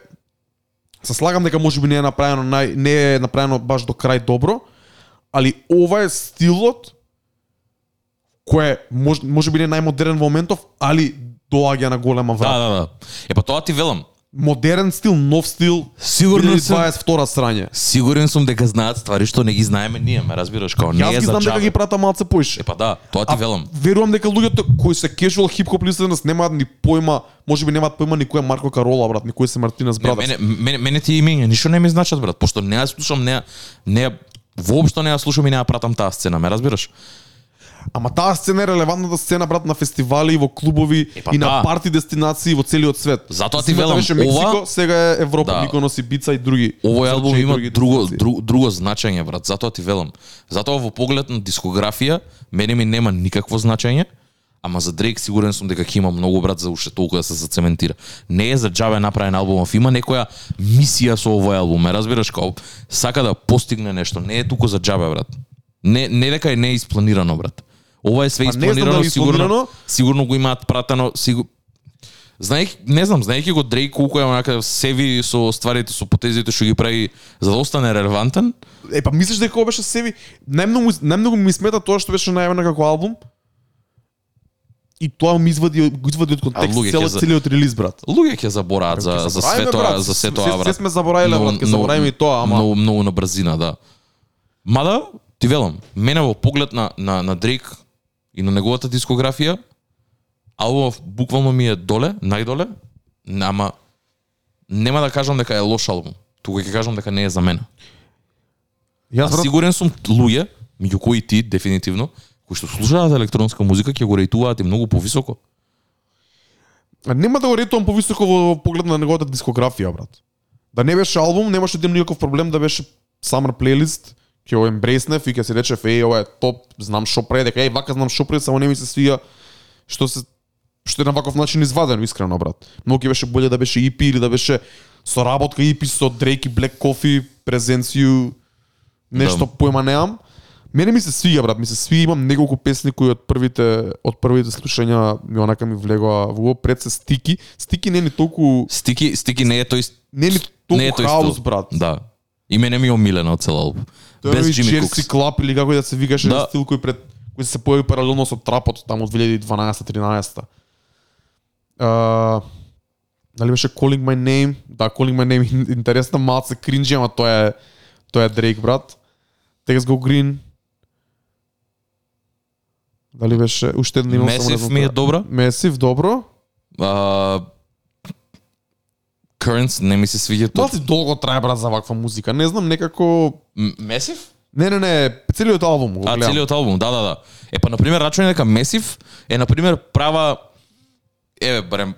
се слагам дека можеби не е направено нај не е направено баш до крај добро, али ова е стилот кој може, може би не е најмодерен во моментов, али доаѓа на голема
Да,
врата.
да, да. Е па тоа ти велам.
Модерен стил, нов стил,
Сигурно сум
2022 срање.
сигурен сум дека знаат ствари што не ги знаеме ние, ме разбираш, као не
Јас
е за
знам дека ги прата малце поише.
Е па да, тоа ти
А,
велам.
Верувам дека луѓето кои се casual хип-хоп listeners немаат ни појма, можеби немаат појма ни кој е Марко Карола, брат, ни кој се Мартинес
Не,
Brothers.
мене, мене, мене ти имења ништо не ми значат брат, пошто не ја слушам, не ја- не ја- воопшто не ја слушам и не ја пратам таа сцена, ме разбираш?
Ама таа сцена е релевантната сцена брат на фестивали и во клубови
Е, па
и на
да.
парти дестинации во целиот свет.
Затоа ти велам,
беше Мексико,
ова-
сега е Европа,
Да.
Миконос и Бица и други.
Овој албум има
други
друго, друго, друго значење, брат. Затоа ти велам. Затоа во поглед на дискографија, мене ми нема никакво значење, ама за Дрейк сигурен сум дека ќе има многу брат за уште толку да се зацементира. Не е за џабе направен албумов, има некоја мисија со овој албум, ме разбираш као сака да постигне нешто, не е туку за џабе, брат. Не не дека е не е испланирано, брат. Ова е све
Па
испланирано,
е
сигурно, сигурно го имаат пратено, сигурно Знаеки, не знам, знаеки го Дрейк колку е онака севи со стварите, со потезите што ги прави за да остане релевантен,
Е, па мислиш дека беше себе? Најмногу, најмногу ми смета тоа што беше најавено како албум. И тоа ми извади, го извади од контекст цел,
за-
целиот релиз, брат.
луѓе ќе забораат за за свето
брат.
за сето
Се-
а брат.
Се сме заборавиле, брат, ќе забораваме и тоа, ама
Многу многу на брзина, да. Мада ти велам, мене во поглед на на на Дрейк и на неговата дискографија, албумов буквално ми е доле, најдоле, ама нема да кажам дека е лош албум. Туку ќе кажам дека не е за мене.
јас брат,
сигурен сум луѓе, меѓу кои ти дефинитивно, кои што слушаат електронска музика ќе го рейтуваат и многу повисоко.
нема да го ретувам повисоко во поглед на неговата дискографија, брат. Да не беше албум, немаше да имам никаков проблем да беше summer плейлист, ќе го ембреснев и ќе се рече еј ова е топ, знам што прави, дека еј вака знам што прави, само не ми се свија што се што е на ваков начин извадено искрено брат. Многу ќе беше боле да беше EP или да беше соработка EP со Drake и Black Coffee, презенцију нешто
Да.
поема немам. Мене ми се свиѓа брат, ми се свиѓа, имам неколку песни кои од првите од првите слушања ми онака ми влегоа во пред се стики. Стики не е ни толку
Стики стики не е тој
не е ни толку
стил.
брат.
Да. И мене ми е омилено од цел албум.
Тоа
Без Джимми Кукс.
Club или како и да се викаше
Да.
стил кој пред кој се појави паралелно со трапот таму од 2012-13. Uh, дали беше Calling My Name? Да, Calling My Name интересна, малце кринџи, ама тоа е тоа е Drake брат. Text Go Green. Дали беше уште една имам само не знам
ми е добра.
Massive добро.
А, Currents не ми се свиѓа тоа.
Малце долго трае брат за ваква музика. Не знам некако
Massive?
Не, не, не, целиот албум го
А,
гледам.
целиот албум, да, да, да. Е, па, например, рачуње дека Massive е, например, права, еве, барем,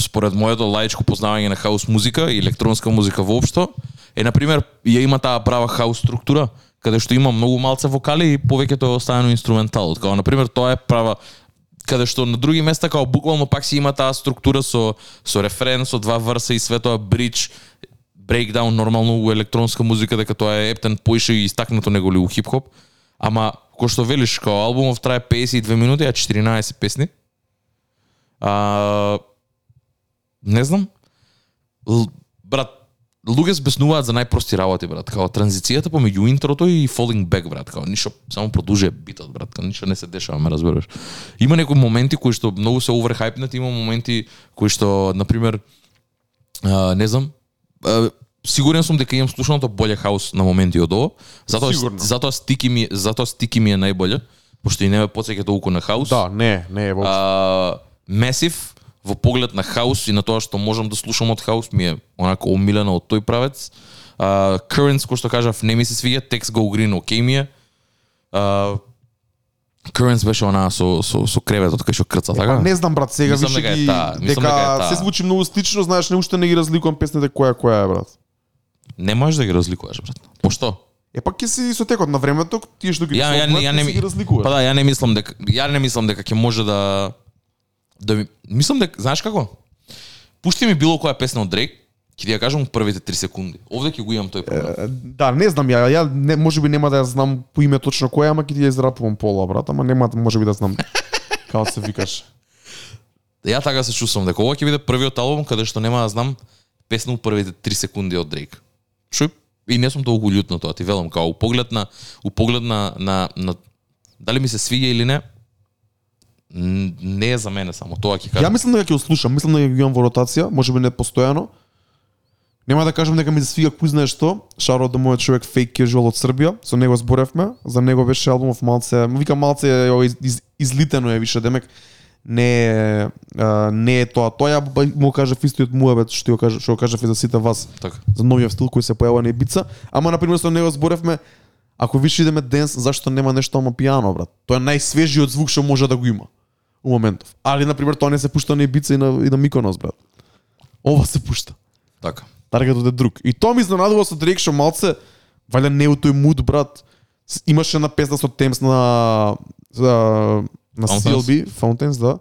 според моето лаичко познавање на хаус музика и електронска музика воопшто, е, например, ја има таа права хаус структура, каде што има многу малце вокали и повеќето е оставено инструментал. Као, например, тоа е права каде што на други места као буквално пак си има таа структура со со рефрен, со два врса и све тоа бридж, брейкдаун нормално у електронска музика дека тоа е ептен поише и истакнато неголи у хип-хоп. Ама кој што велиш као албумов трае 52 минути, а 14 песни. А, не знам. Л, брат, луѓе збеснуваат за најпрости работи, брат. Као транзицијата помеѓу интрото и falling back, брат. Као ништо, само продолжува битот, брат. Као ништо не се дешава, ме разбираш. Има некои моменти кои што многу се оверхајпнати, има моменти кои што, на пример, а, не знам, а, сигурен сум дека имам слушаното боле хаус на моменти од ово. Затоа
Сигурно.
затоа стики ми затоа стики ми е најболе, пошто и не ме потсеќа толку на хаус.
Да, не, не е воопшто.
Месив во поглед на хаус и на тоа што можам да слушам од хаус ми е онако омилено од тој правец. Uh, Currents, кој што кажав, не ми се свиѓа, Text Go Green, окей ми е. Uh, Currents беше она со, со, со креветот кај што крца, така?
Па не знам брат, сега
Мислам
више ги
мислам
дека
дека е таа.
се звучи многу слично, знаеш, не уште не ги разликувам песните која која е брат.
Не можеш да ги разликуваш, брат. Пошто?
Е пак ќе си со текот на времето, тие што ги
Ја, ја, ја,
ќе
не
си
ми
ги разликуваш.
Па да, ја не мислам дека ја не мислам дека ќе може да да ми мислам дека знаеш како? Пушти ми било која песна од Дрейк, ќе ти ја кажам првите 3 секунди. Овде ќе го имам тој проблем.
Е, Да, не знам ја, ја не, можеби нема да ја знам по име точно која, ама ќе ти ја израпувам пола брат, ама нема можеби да знам <laughs> како се викаш.
Ја така се чувствам дека ова ќе биде првиот албум каде што нема да знам песна у првите 3 секунди од Дрейк. Што и не сум толку љут на тоа, ти велам као у поглед на у поглед на на, на дали ми се свиѓа или не, не е за мене само тоа ќе
Ја
кажам.
мислам дека ќе го слушам, мислам дека го имам во ротација, можеби не постојано. Нема да кажам дека ми се свига кој знае што. Шаро до мојот човек Fake Casual од Србија, со него зборевме, за него беше албумов малце, му вика малце из, из, излитено е више демек не е а, не е тоа. Тоа ја му кажав истиот муабет што го кажа што го кажав и за сите вас
Така.
за новиот стил кој се појавува на Ибица, ама на пример со него зборевме Ако више идеме денс, зашто нема нешто ама пијано, брат? Тоа е најсвежиот звук што може да го има у моментов. Али на пример тоа не се пушта на Ибица и на и на Миконос, брат. Ова се пушта.
Така.
Таргетот е друг. И тоа ми изненадува со што малце валја не у тој муд, брат. Имаше една песна со Темс на за на
Fountains.
CLB, Fountains, да.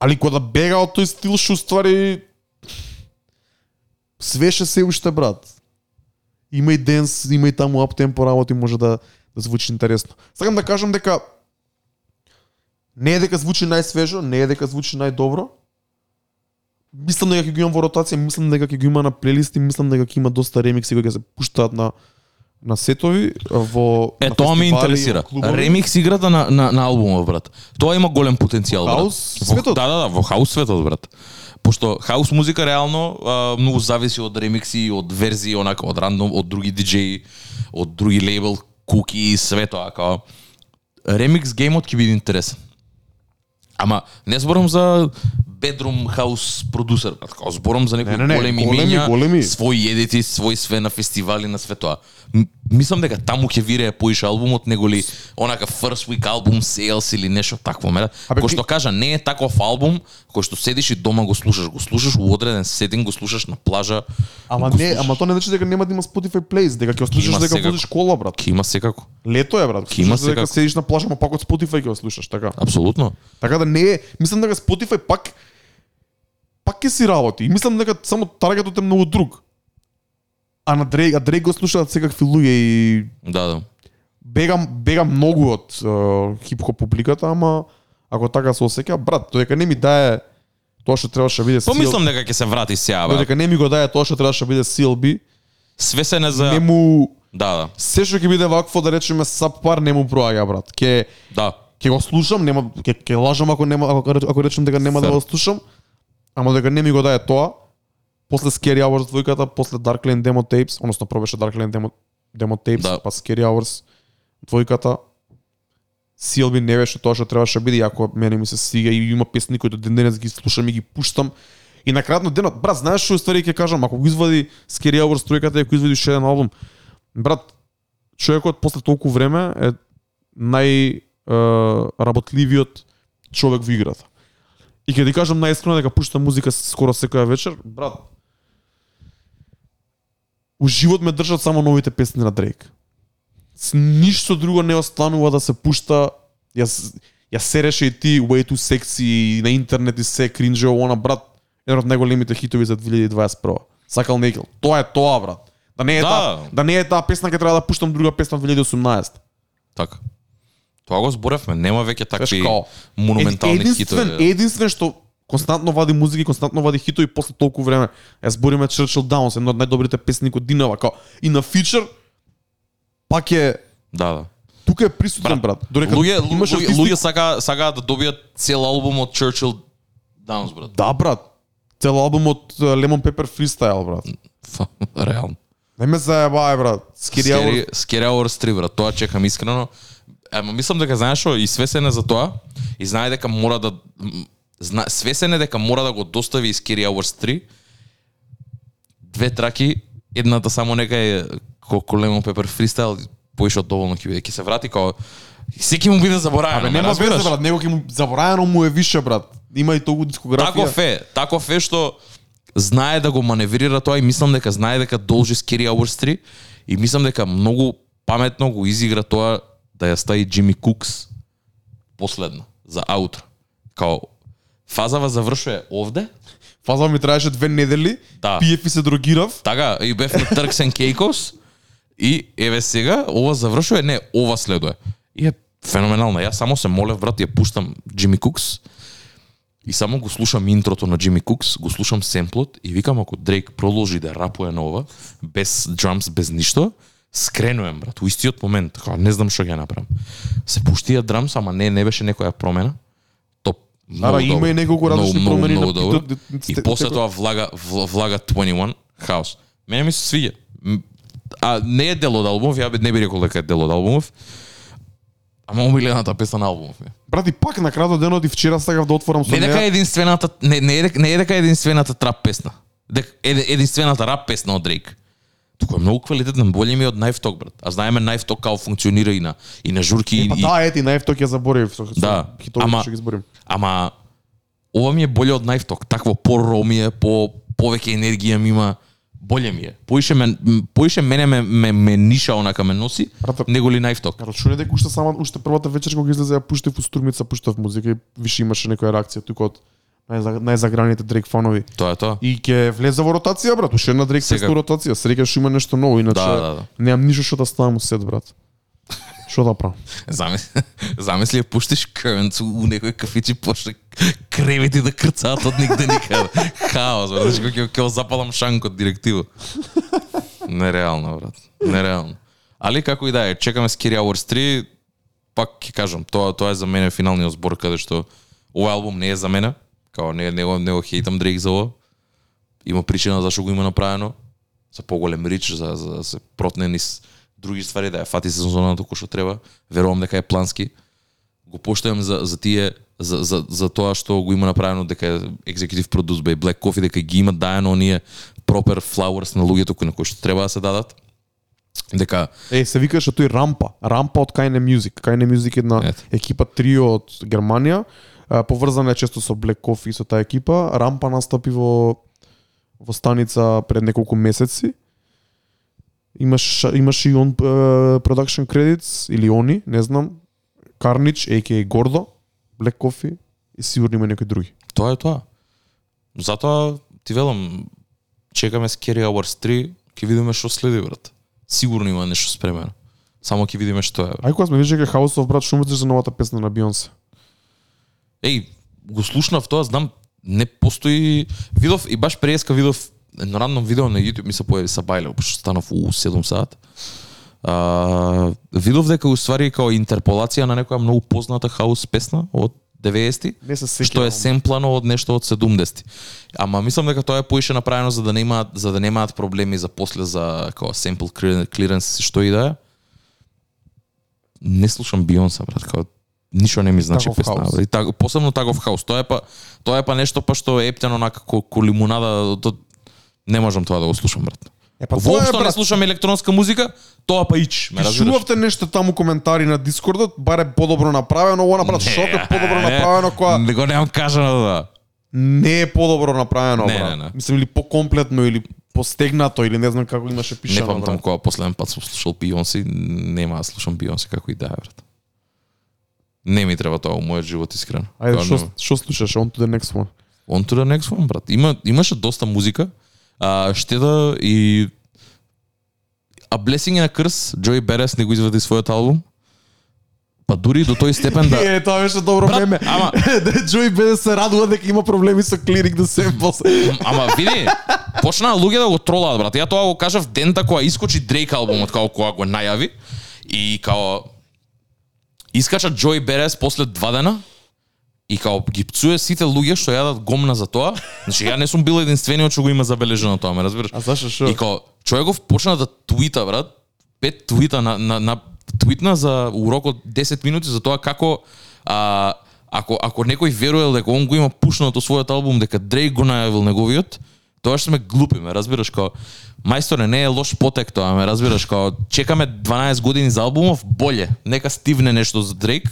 Али кога бега од тој стил што ствари свеше се уште брат. Има и денс, има и таму аптемпо работи, може да да звучи интересно. Сакам да кажам дека не е дека звучи најсвежо, не е дека звучи најдобро, мислам дека ќе го имам во ротација, мислам дека ќе го има на плейлисти, мислам дека ќе има доста ремикси кои ќе се пуштаат на на сетови во
Е,
на
тоа ме интересира. Ремикс играта на, на, на албумот, брат. Тоа има голем потенцијал, брат.
Хаус
Во-
светот?
Да, да, да, во хаус светот, брат. Пошто хаус музика реално а, многу зависи од ремикси, од верзии, онака, од рандом, од други диџеи, од други лейбл, куки и све тоа, као ремикс геймот ќе биде интересен. Ама не зборам за bedroom house продусер, брат. Као зборам за некои
Не, не, не,
големи,
големи,
имења,
големи.
своји едити, свој све на фестивали, на све тоа. М- Мислам дека таму ќе вирее поише албумот него ли онака first week album sales или нешто такво, мера. Кој што кажа, не е таков албум кој што седиш и дома го слушаш, го слушаш у одреден сетинг, го слушаш на плажа.
Ама не,
слушаш.
ама тоа не значи дека нема да има Spotify plays, дека ќе го слушаш дека
секако.
возиш кола, брат.
Ќе има секако.
Лето е, брат.
Ќе има
Слушаш дека
секако.
седиш на плажа, ама пак од Spotify ќе го слушаш, така.
Апсолутно.
Така да не е, мислам дека Spotify пак пак ќе си работи. И мислам дека само таргетот е многу друг. А на Дрейк, а Дрейк го слушаат секакви луѓе и
Да, да.
бегам бегам многу од uh, хип-хоп публиката, ама ако така се осеќа, брат, додека не ми дае тоа што требаше да биде CL,
Помислам дека ќе се врати сега, бе.
додека не ми го дае тоа што требаше да биде CLB,
Све се не за
не му
Да, да.
се што ќе биде вакво да речеме саппар не му проаѓа брат. Ке
Да.
ќе го слушам, нема ќе ќе лажам ако нема ако, ако речем дека нема да
Фер.
го слушам, ама дека не ми го дае тоа, после Scary Hours двојката, после Dark Lane Demo Tapes, односно пробеше Dark Lane Demo Demo Tapes,
Да.
па Scary Hours двојката. CLB не беше тоа што требаше да биде, ако мене ми се свига и има песни кои до ден денес ги слушам и ги пуштам. И на крајот на денот, брат, знаеш што ствари ќе кажам, ако го извади Scary Hours тројката ако извади уште еден албум, брат, човекот после толку време е нај е, работливиот човек во играта. И ќе ти кажам најискрено дека пуштам музика скоро секоја вечер, брат. У живот ме држат само новите песни на Дрейк. С ништо друго не останува да се пушта. Јас ја сереше и ти Way Too Sexy и на интернет и се кринже она брат. Еден од најголемите хитови за 2021. Сакал Некил. Тоа е тоа брат. Да не е
Да.
таа, да не е таа песна ќе треба да пуштам друга песна од 2018.
Така. Тоа го зборевме, нема веќе такви
Знаеш као,
монументални
единствен,
хитови.
единствен што константно вади музика и константно вади хитови после толку време. Ја збориме Churchill Downs, една од најдобрите песни годинава, као и на фичер пак е
Да, да.
тука е присутен брат. Додека
Луѓе,
имаш
луѓе, луѓе сака сака да добијат цел албум од Churchill Downs, брат.
Да брат. Цел албум од Lemon Pepper Freestyle брат.
Реално.
Не ме заебај брат. Scary Hours.
Hours 3, брат. Тоа чекам искрено. Ема мислам дека знаеш што и свесен е за тоа и знае дека мора да зна, свесен е дека мора да го достави и Scary Hours 3. Две траки, едната само нека е колку Lemon Pepper Freestyle, поише од доволно ќе биде. Ќе се врати као Секи му биде заборавено.
Абе нема везе брат, него ќе му забораено му е више брат. Има и толку дискографија.
Таков е, таков е што знае да го маневрира тоа и мислам дека знае дека должи Scary Hours 3 и мислам дека многу паметно го изигра тоа да ја стави Джими Кукс последна за аутро. Као фазава завршува овде,
Фаза ми траеше две недели.
Да.
Пиев и се дрогирав.
така и бев на Turks and Caicos и еве сега ова завршува, не, ова следува. И е феноменално. Јас само се молев брат, ја пуштам Джими Кукс и само го слушам интрото на Джими Кукс, го слушам семплот и викам ако Дрейк продолжи да рапуе на ова, без драмс, без ништо, скренуем брат, у истиот момент, така не знам што ќе направам. Се пуштија драмс, ама не не беше некоја промена. Топ.
Ара, има и неколку различни
Многу,
промени
многу
на
добро. И после тоа влага вл- влага 21 хаос. Мене ми се свиѓа. А не е дел од албумов, ја не би рекол дека е дел од албумов. Ама омилената песна на албумов е.
Брат, и пак на крајот од денот и вчера сакав да отворам со
Не дека е
неа.
туку е многу квалитетен, боле ми е од Talk, брат. А знаеме Talk како функционира и на и на журки
Е, па
и,
да, ети, најфток ја заборив. Со,
Да, ама-
што ги зборим.
Ама ова ми е боле од Talk. Такво по ми е, по повеќе енергија ми има. Боле ми е. Поише ме поише мене ме, ме, ме ниша онака ме носи,
Брате,
него ли Talk.
Рачуне дека уште само уште првата вечер кога излезе ја пуштив у Струмица, пуштав музика и више имаше некоја реакција тука од најза- најзаграните Дрейк фанови.
Тоа е тоа.
И ќе влезе во ротација, брат, уште една Дрейк
Сега-
ротација. Среќа што има нешто ново, иначе
Да, да, да.
немам ништо што да ставам сет, брат. Што да правам? <laughs>
Замисли, замисли ја пуштиш Currents у, некој кафичи почне кревети да крцаат од нигде никаде. <laughs> Хаос, брат. Значи ќе ќе запалам шанкот директиво. Нереално, брат. Нереално. Али како и да е, чекаме Scary Hours 3, пак ќе кажам, тоа тоа е за мене финалниот збор каде што овој албум не е за мене, као не не го не го хейтам Дрейк за ова. Има причина зашто го има направено, за поголем рич, за за да се протне низ други ствари да ја фати сезоната кој што треба. Верувам дека е плански. Го поштувам за за тие за, за, за тоа што го има направено дека е executive produce by Black Coffee дека ги има даено оние proper flowers на луѓето кои на кои што треба да се дадат. Дека
Е, се викаше тој Рампа. Рампа од Kine Music. Kine Music е една екипа трио од Германија. А, Поврзана е често со Black Coffee и со таа екипа. Рампа настапи во во станица пред неколку месеци. Имаш имаш и он production credits или они, не знам. Carnage, a.k.a. Гордо, Black Coffee и сигурно има некои други.
тоа е тоа. Затоа ти велам чекаме Scary Hours 3, ќе видиме што следи брат. Сигурно има нешто спремено. Само ќе видиме што е.
Ај кога сме дека House of брат, што мислиш за новата песна на Бионсе?
Еј, го слушнав тоа, знам, не постои... Видов, и баш преска видов едно рандом видео на YouTube, ми се појави са Бајле, пошто станав у 7 сат. А, видов дека уствари као интерполација на некоја многу позната хаус песна од 90-ти,
Не се сеќавам.
што е семплано од нешто од 70-ти. Ама мислам дека тоа е поише направено за да немаат за да немаат проблеми за после за clear- clearance и што и да е. Не слушам Бионса, брат, као ништо не ми значи песна. И так, посебно таков хаус. Тоа е па тоа е па нешто па што е ептено онака ко, ко лимунада, то не можам тоа да го слушам, брат.
Е, па
Воопшто не слушам електронска музика, тоа па ич, ме разбираш?
Пишувавте нешто таму коментари на Дискордот, баре подобро направено, ова направо шок е подобро
Не,
направено која <laughs>
Не го немам кажано да.
не е подобро направено,
Не,
брат.
не, не.
Мислам или покомплетно или постегнато или не знам како имаше
Не
пишано.
памтам
брат.
кога последен пат сум слушал Бионси, нема да слушам Бионси како и да е, брат. Не ми треба тоа у мојот живот искрено.
Ајде, што што слушаш on to the next one?
On to the next one, брат. Има, имаше доста музика. А, штеда и A Blessing in a Curse, Joey Beres не го извади својот албум. Па дури до тој степен да... <laughs>
Е, тоа беше добро
Брат,
меме.
ама- <laughs>
да Джои Беде се радува дека има проблеми со clearing the samples.
Ама види, почнаа луѓе да го тролаат, брат. Ја тоа го кажав дента кога искочи Дрейк албумот, као кога го најави. И као искача Джои Берес после два дена и као ги пцуе сите луѓе што јадат гомна за тоа. Значи ја не сум бил единствениот што го има забележано тоа, ме разбираш?
А зашо шо?
И као човеков почна да твита, брат, пет твита на, на, на твитна за урок од 10 минути за тоа како а, ако ако некој верувал дека он го има пушнато својот албум дека Дрейк го најавил неговиот, тоа што сме глупи, ме разбираш као Мајсторе не е лош потек тоа, ме разбираш као чекаме 12 години за албумов, боле, нека стивне нешто за Дрейк.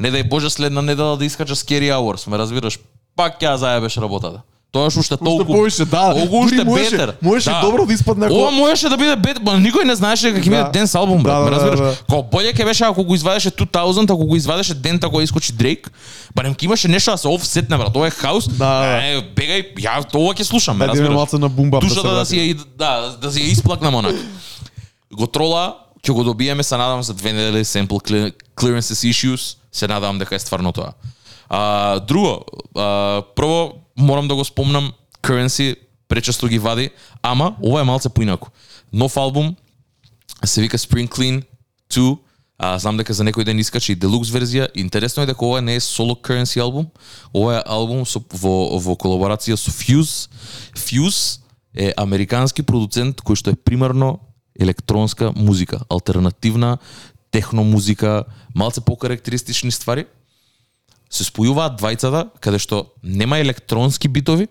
Не дај Боже следна недела да искача Scary Hours, ме разбираш? Пак ќе ја заебеш работата. Тоа што уште толку
повише, да,
Толку уште
можеше-
бетер.
можеше добро да испадне ако-
Ова можеше да биде бет, ма никој не знаеше дека ќе биде
Да.
Денс албум, брат,
Да,
ме
да,
разбираш?
да, да.
Као боле ќе беше ако го извадеше 2000, ако го извадеше дента кога искочи Дрейк, барем ќе имаше нешто да се офсетне, брат. Ова е хаус.
Да, да.
Е, бегај, ја тоа ќе слушам,
Да, да
разбираш?
малце на бумбап да се
Душата да, си ја, да, да си ја исплакнам онак. Го трола, ќе го добиеме, се надам за две недели sample cle- clearances issues, се надам дека е стварно тоа. А, друго, а, прво морам да го спомнам, Currency пречесто ги вади, ама ова е малце поинако. Нов албум, се вика Spring Clean 2, а, знам дека за некој ден искача и делукс верзија. Интересно е дека ова не е соло Currency албум, ова е албум со, во, во колаборација со Fuse. Fuse е американски продуцент кој што е примарно електронска музика, алтернативна техно музика, малце покарактеристични ствари. Се спојуваат двајцата каде што нема електронски битови,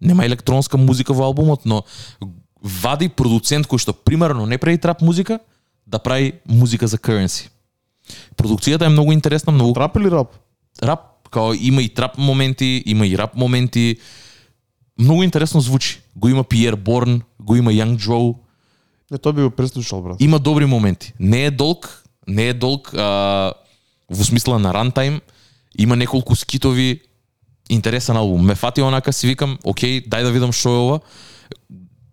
нема електронска музика во албумот, но вади продуцент кој што примерно не прави трап музика, да прави музика за currency. Продукцијата е многу интересна, многу
Трап или рап?
рап, као има и трап моменти, има и рап моменти. Многу интересно звучи. Го има Пиер Борн, го има Young Джоу,
Не, тоа би го преслушал, брат.
има добри моменти. Не е долг, не е долг а, во смисла на рантайм, има неколку скитови, интересен албум. Ме фати онака, си викам, окей, дај да видам што е ова.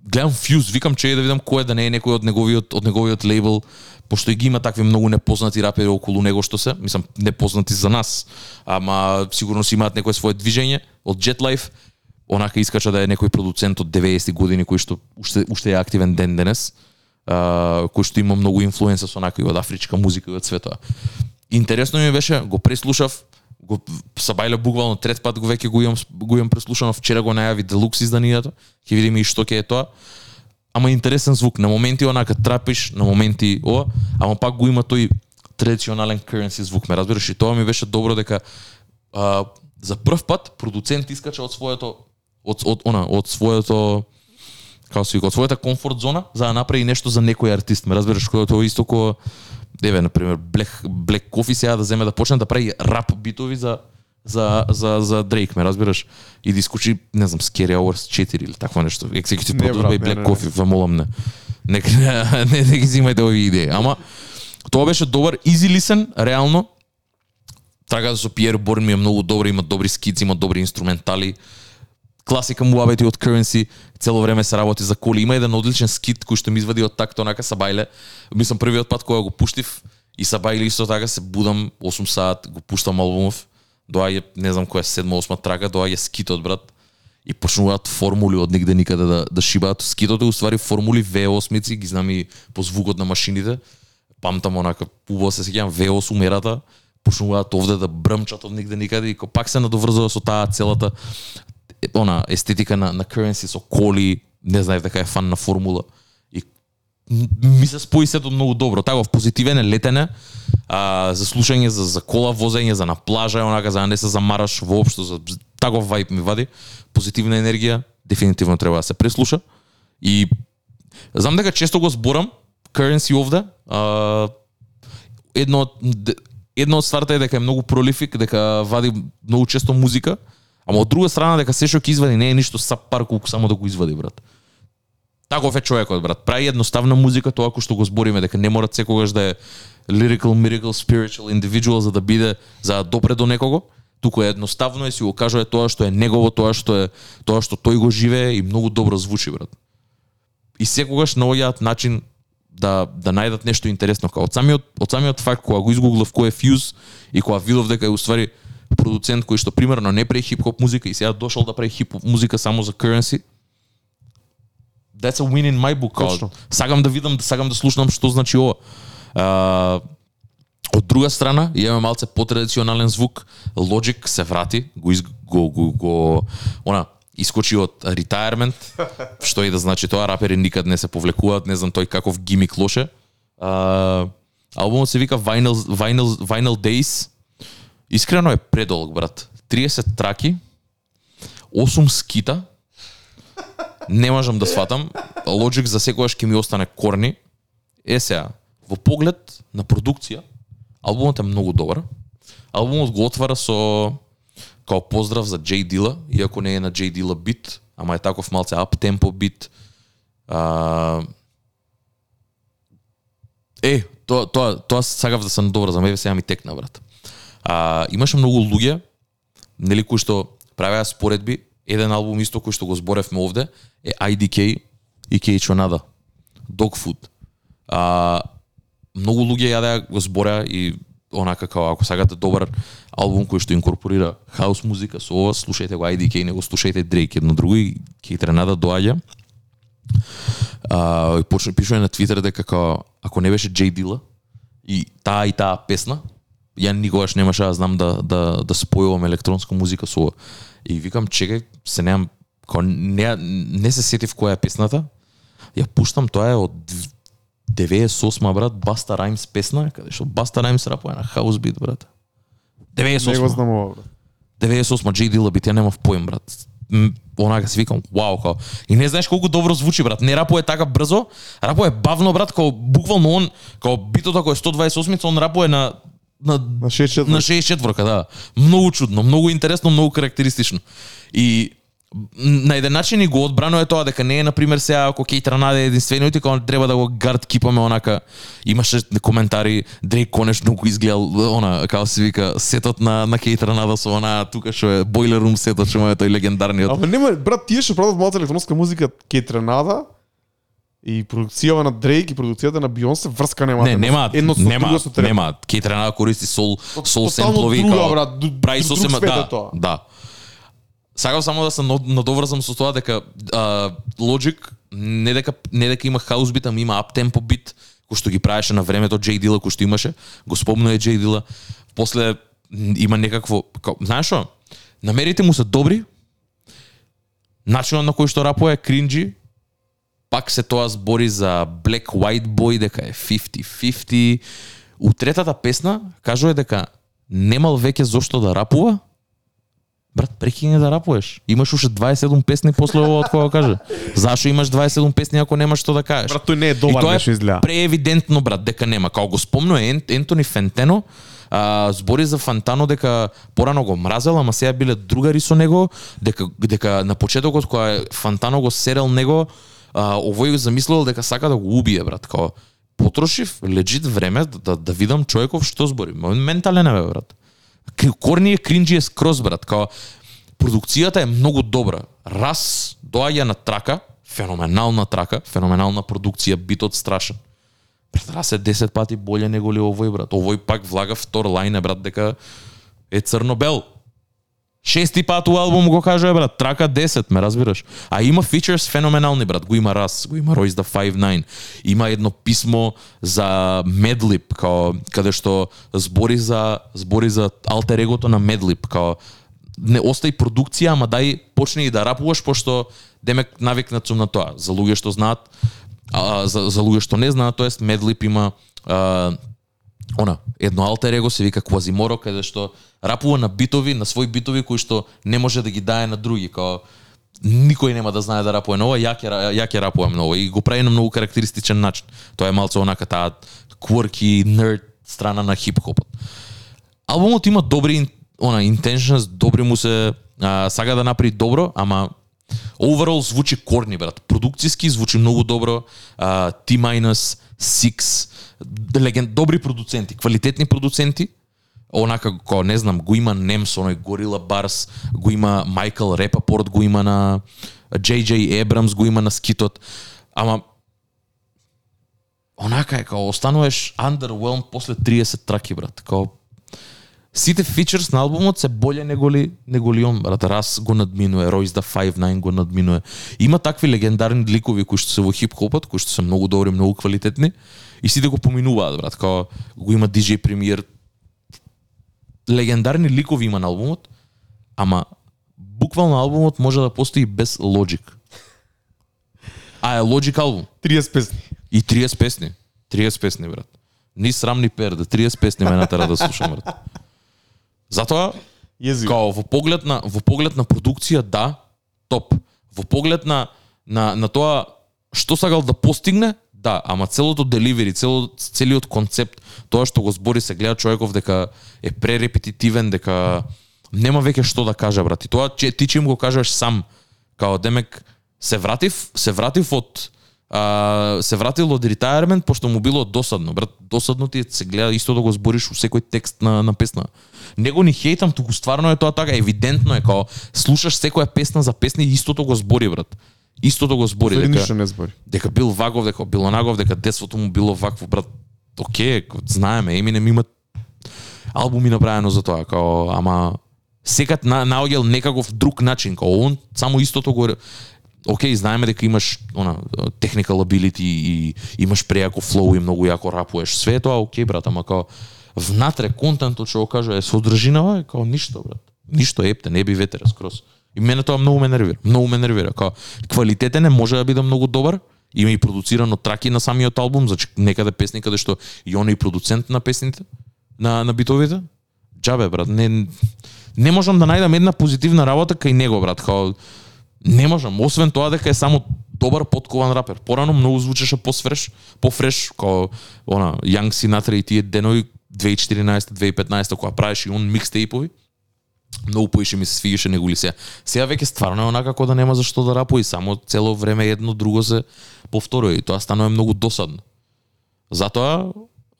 Гледам Fuse, викам че е да видам кој е да не е некој од неговиот од неговиот лейбл, пошто и ги има такви многу непознати рапери околу него што се, мислам непознати за нас, ама сигурно си имаат некое свое движење од Jet Life, онака искача да е некој продуцент од 90 години кој што уште уште е активен ден денес, а, кој што има многу инфлуенса со онака и од афричка музика и од светот. Интересно ми беше, го преслушав, го сабајле буквално трет пат го веќе го имам го имам преслушано, вчера го најави делукс изданието, ќе видиме и што ќе е тоа. Ама интересен звук, на моменти онака трапиш, на моменти ова, ама пак го има тој традиционален currency звук, ме разбираш и тоа ми беше добро дека а, за прв пат продуцент искача од своето од од она од своето како се од својата комфорт зона за да направи нешто за некој артист. Ме разбираш кој тоа исто ко еве на пример Black Black Coffee сега да земе да почне да прави рап битови за за за за Дрейк, ме разбираш? И да искучи, не знам, Scary Hours 4 или такво нешто. Executive
Не,
Producer
брат,
by
не,
Black
не.
Coffee, ве молам не. Нека не, <laughs> не, не ги взимајте овие идеи. Ама тоа беше добар, easy listen, реално. Трагата со Пиер Борн ми е многу добра, има добри скици, има добри инструментали. Класика му абети од Currency, цело време се работи за коли. Има еден одличен скит кој што ми извади од такто онака Сабајле. Мислам првиот пат кога го пуштив и Сабајле исто така се будам 8 сат, го пуштам албумов. Доаѓа, не знам која е седма, осма трака, доаѓа скитот брат и почнуваат формули од нигде никаде да, да шибаат. Скитот е уствари формули V8 ги знам и по звукот на машините. Памтам онака, убаво се сеќавам V8 умерата, почнуваат овде да брмчат од нигде никаде и пак се надоврзува со таа целата она естетика на на currency со коли, не знаев дека е фан на формула. И ми се спои сето многу добро. Таков позитивен е летене, а, за слушање, за, за кола возење, за на плажа, онака, за да не се замараш воопшто, за таков вајб ми вади. Позитивна енергија, дефинитивно треба да се преслуша. И знам дека често го зборам, currency овде, а, едно од едно од стварта е дека е многу пролифик, дека вади многу често музика, ама од друга страна дека се што ќе извади не е ништо сап пар колку само да го извади брат. Таков е човекот брат. Прави едноставна музика тоа кој што го збориме дека не мора секогаш да е lyrical, miracle, spiritual individual за да биде за да допре до некого, туку е едноставно е си го кажува тоа што е негово, тоа што е тоа што тој го живее и многу добро звучи брат. И секогаш наоѓаат начин да да најдат нешто интересно као од самиот од самиот факт кога го изгуглав кој е Fuse и кога видов дека е уствари продуцент кој што примерно не прави хип-хоп музика и сега дошол да прави хип-хоп музика само за currency. That's a win in my book.
Точно.
сакам да видам, сакам да слушнам што значи ова. А, од друга страна, имаме малце потрадиционален звук. Logic се врати, го из, го, го, го она искочи од retirement, <laughs> што и да значи тоа, рапери никад не се повлекуваат, не знам тој каков гимик лоше. А, албумот се вика Vinyl, Vinyl, Vinyl Days. Искрено е предолг, брат. 30 траки, 8 скита, не можам да сватам. Logic за секогаш ќе ми остане корни. Е сега, во поглед на продукција, албумот е многу добар. Албумот го отвара со као поздрав за Джей Дила, иако не е на Джей Дила бит, ама е таков малце ап темпо бит. А... Е, тоа тоа тоа сакав да се добро, за мене сега ми текна брат. А, имаше многу луѓе нели кои што правеа споредби, еден албум исто кој што го зборевме овде е IDK и K Chonada. Dog Food. А, многу луѓе јадеа го збореа и онака како ако сакате добар албум кој што инкорпорира хаус музика со ова, слушајте го IDK, не го слушајте Drake едно друго и K Tronada доаѓа. А, и почна пишува на Твитер дека како ако не беше Джей Дила и таа и таа песна, ја никогаш немаше да знам да да да спојувам електронска музика со ова. И викам чекај, се немам како не не се сетив која е песната. Ја пуштам, тоа е од 98 брат, Баста Раймс песна, каде што Баста Раймс рапува на хаус бит брат.
Не го
98.
знам ова, брат.
98 Джей Дила бит, ја немав поим брат. Онака си викам, вау, као. И не знаеш колку добро звучи, брат. Не рапува така брзо, рапува бавно, брат, као буквално он, као битот ако е 128, он рапува на на
На 6
на 64 да. Многу чудно, многу интересно, многу карактеристично. И на еден начин и го одбранува тоа дека не е на пример сега ако Кейт Ранаде е единствениот и кога треба да го гард кипаме онака имаше коментари Дрейк конечно го изгледал она како се вика сетот на на Кейт Ранада со она тука што е Boiler Room сетот што е тој легендарниот
Ама нема, брат, тие што прават малата електронска музика Кейт Ренада и продукцијава на Дрейк и продукцијата на Бионсе врска нема.
Не, нема,
едно со
нема,
друго со треба.
нема. Ренада користи сол, сол семплови,
друга,
као,
брат,
прави
свет е
да,
тоа.
да. Сакам само да се над- надоврзам со тоа дека а, Logic не дека не дека има хаус бит, ама има аптемпо бит кој што ги правеше на времето Джей Дила кој што имаше, го спомнува Джей Дила. После има некакво, као, знаеш што? Намерите му се добри. Начинот на кој што рапува е кринджи, пак се тоа збори за Black White Boy дека е 50-50. У третата песна кажува дека немал веќе зошто да рапува. Брат, прекине да рапуваш. Имаш уште 27 песни после ова од кога каже. Зашо имаш 27 песни ако немаш што да кажеш?
Брат, тој не е добар
тоа
нешто
е
изгледа.
преевидентно, брат, дека нема. Као го спомнува Ен, Ентони Фентено, а, збори за Фантано дека порано го мразел, ама сега биле другари со него, дека, дека на почетокот кога Фантано го серел него, а, овој го замислувал дека сака да го убие, брат. Као, потрошив легит време да, да, да видам човеков што збори. Ма, Ментален е, брат. Корни е кринджи е скроз, брат. Као, продукцијата е многу добра. Раз доаѓа на трака, феноменална трака, феноменална продукција, битот страшен. Брат, раз е 10 пати боле него ли овој, брат. Овој пак влага втор лајне, брат, дека е црно-бел. Шести пат у албум го кажува, брат, трака 10, ме разбираш. А има фичерс феноменални, брат. Го има Раз, го има Royce the 59, Има едно писмо за Медлип, као, каде што збори за, збори за алтер егото на Медлип, као, не остај продукција, ама дај почни и да рапуваш, пошто демек навикнат сум на тоа. За луѓе што знаат, а, за, за луѓе што не знаат, тоест Медлип има а, она, едно алтер его се вика Квазиморо, каде што рапува на битови, на своји битови кои што не може да ги дае на други, као никој нема да знае да рапува на ова, ја ќе ја ќе рапува на и го прави на многу карактеристичен начин. Тоа е малце онака таа quirky nerd страна на хип-хопот. Албумот има добри она intentions, добри му се а, сага да направи добро, ама overall звучи корни брат. Продукциски звучи многу добро. А, T-minus, Six, леген добри продуценти, квалитетни продуценти. Онака ко не знам, го има Немс, оној Горила Барс, го има Майкл Репапорт, го има на Дж.Ј. Ебрамс, го има на Скитот. Ама онака е као остануваш underwhelmed после 30 траки брат. Као сите фичерс на албумот се боле него ли, него ли он, брат. Раз го надминува, Royce the 5-9 го надминува. Има такви легендарни ликови кои што се во хип-хопот, кои што се многу добри, многу квалитетни и сите го поминуваат, брат. Као го има DJ Premier. Легендарни ликови има на албумот, ама буквално албумот може да постои без Logic. А е Logic албум.
30 песни.
И 30 песни. 30 песни, брат. Ни срам ни пер, да 30 песни ме натера да слушам, брат. Затоа,
Језиво.
као во поглед на во поглед на продукција, да, топ. Во поглед на на на тоа што сакал да постигне, да, ама целото деливери, цело, целиот концепт, тоа што го збори се гледа човеков дека е пререпетитивен, дека нема веќе што да каже брат. И тоа че ти че им го кажеш сам, као демек се вратив, се вратив од а, се вратил од ретајермент пошто му било досадно. Брат, досадно ти се гледа исто да го збориш у секој текст на, на песна. Него ни хейтам, туку стварно е тоа така, евидентно е као слушаш секоја песна за песни и истото го збори, брат. Истото го збори
Зали
дека
не збори.
дека бил ваков, дека бил онаков, дека детството му било вакво, брат. Океј, знаеме, Eminem има албуми направено за тоа, као, ама секад на, наоѓал некаков друг начин, као он само истото го Океј, знаеме дека имаш она technical ability и имаш прејако флоу и многу јако рапуеш. Све тоа океј, брат, ама као внатре контентот што го кажа е содржинава, е као ништо, брат. Ништо епте, не би ветера скрос. И мене тоа многу ме нервира. Многу ме нервира. Као квалитетен е, може да биде многу добар. Има и продуцирано траки на самиот албум, значи некаде песни каде што и он е и продуцент на песните, на на битовите. Джабе брат, не не можам да најдам една позитивна работа кај него брат, као Не можам, освен тоа дека е само добар подкован рапер. Порано многу звучеше посфреш, пофреш, као она Young Sinatra и тие денови 2014-2015 кога правеше и он микстейпови. Многу поише ми се свигаше него ли сега. Сега веќе стварно е онака како да нема зашто да рапува и само цело време едно друго се повторува и тоа станува многу досадно. Затоа,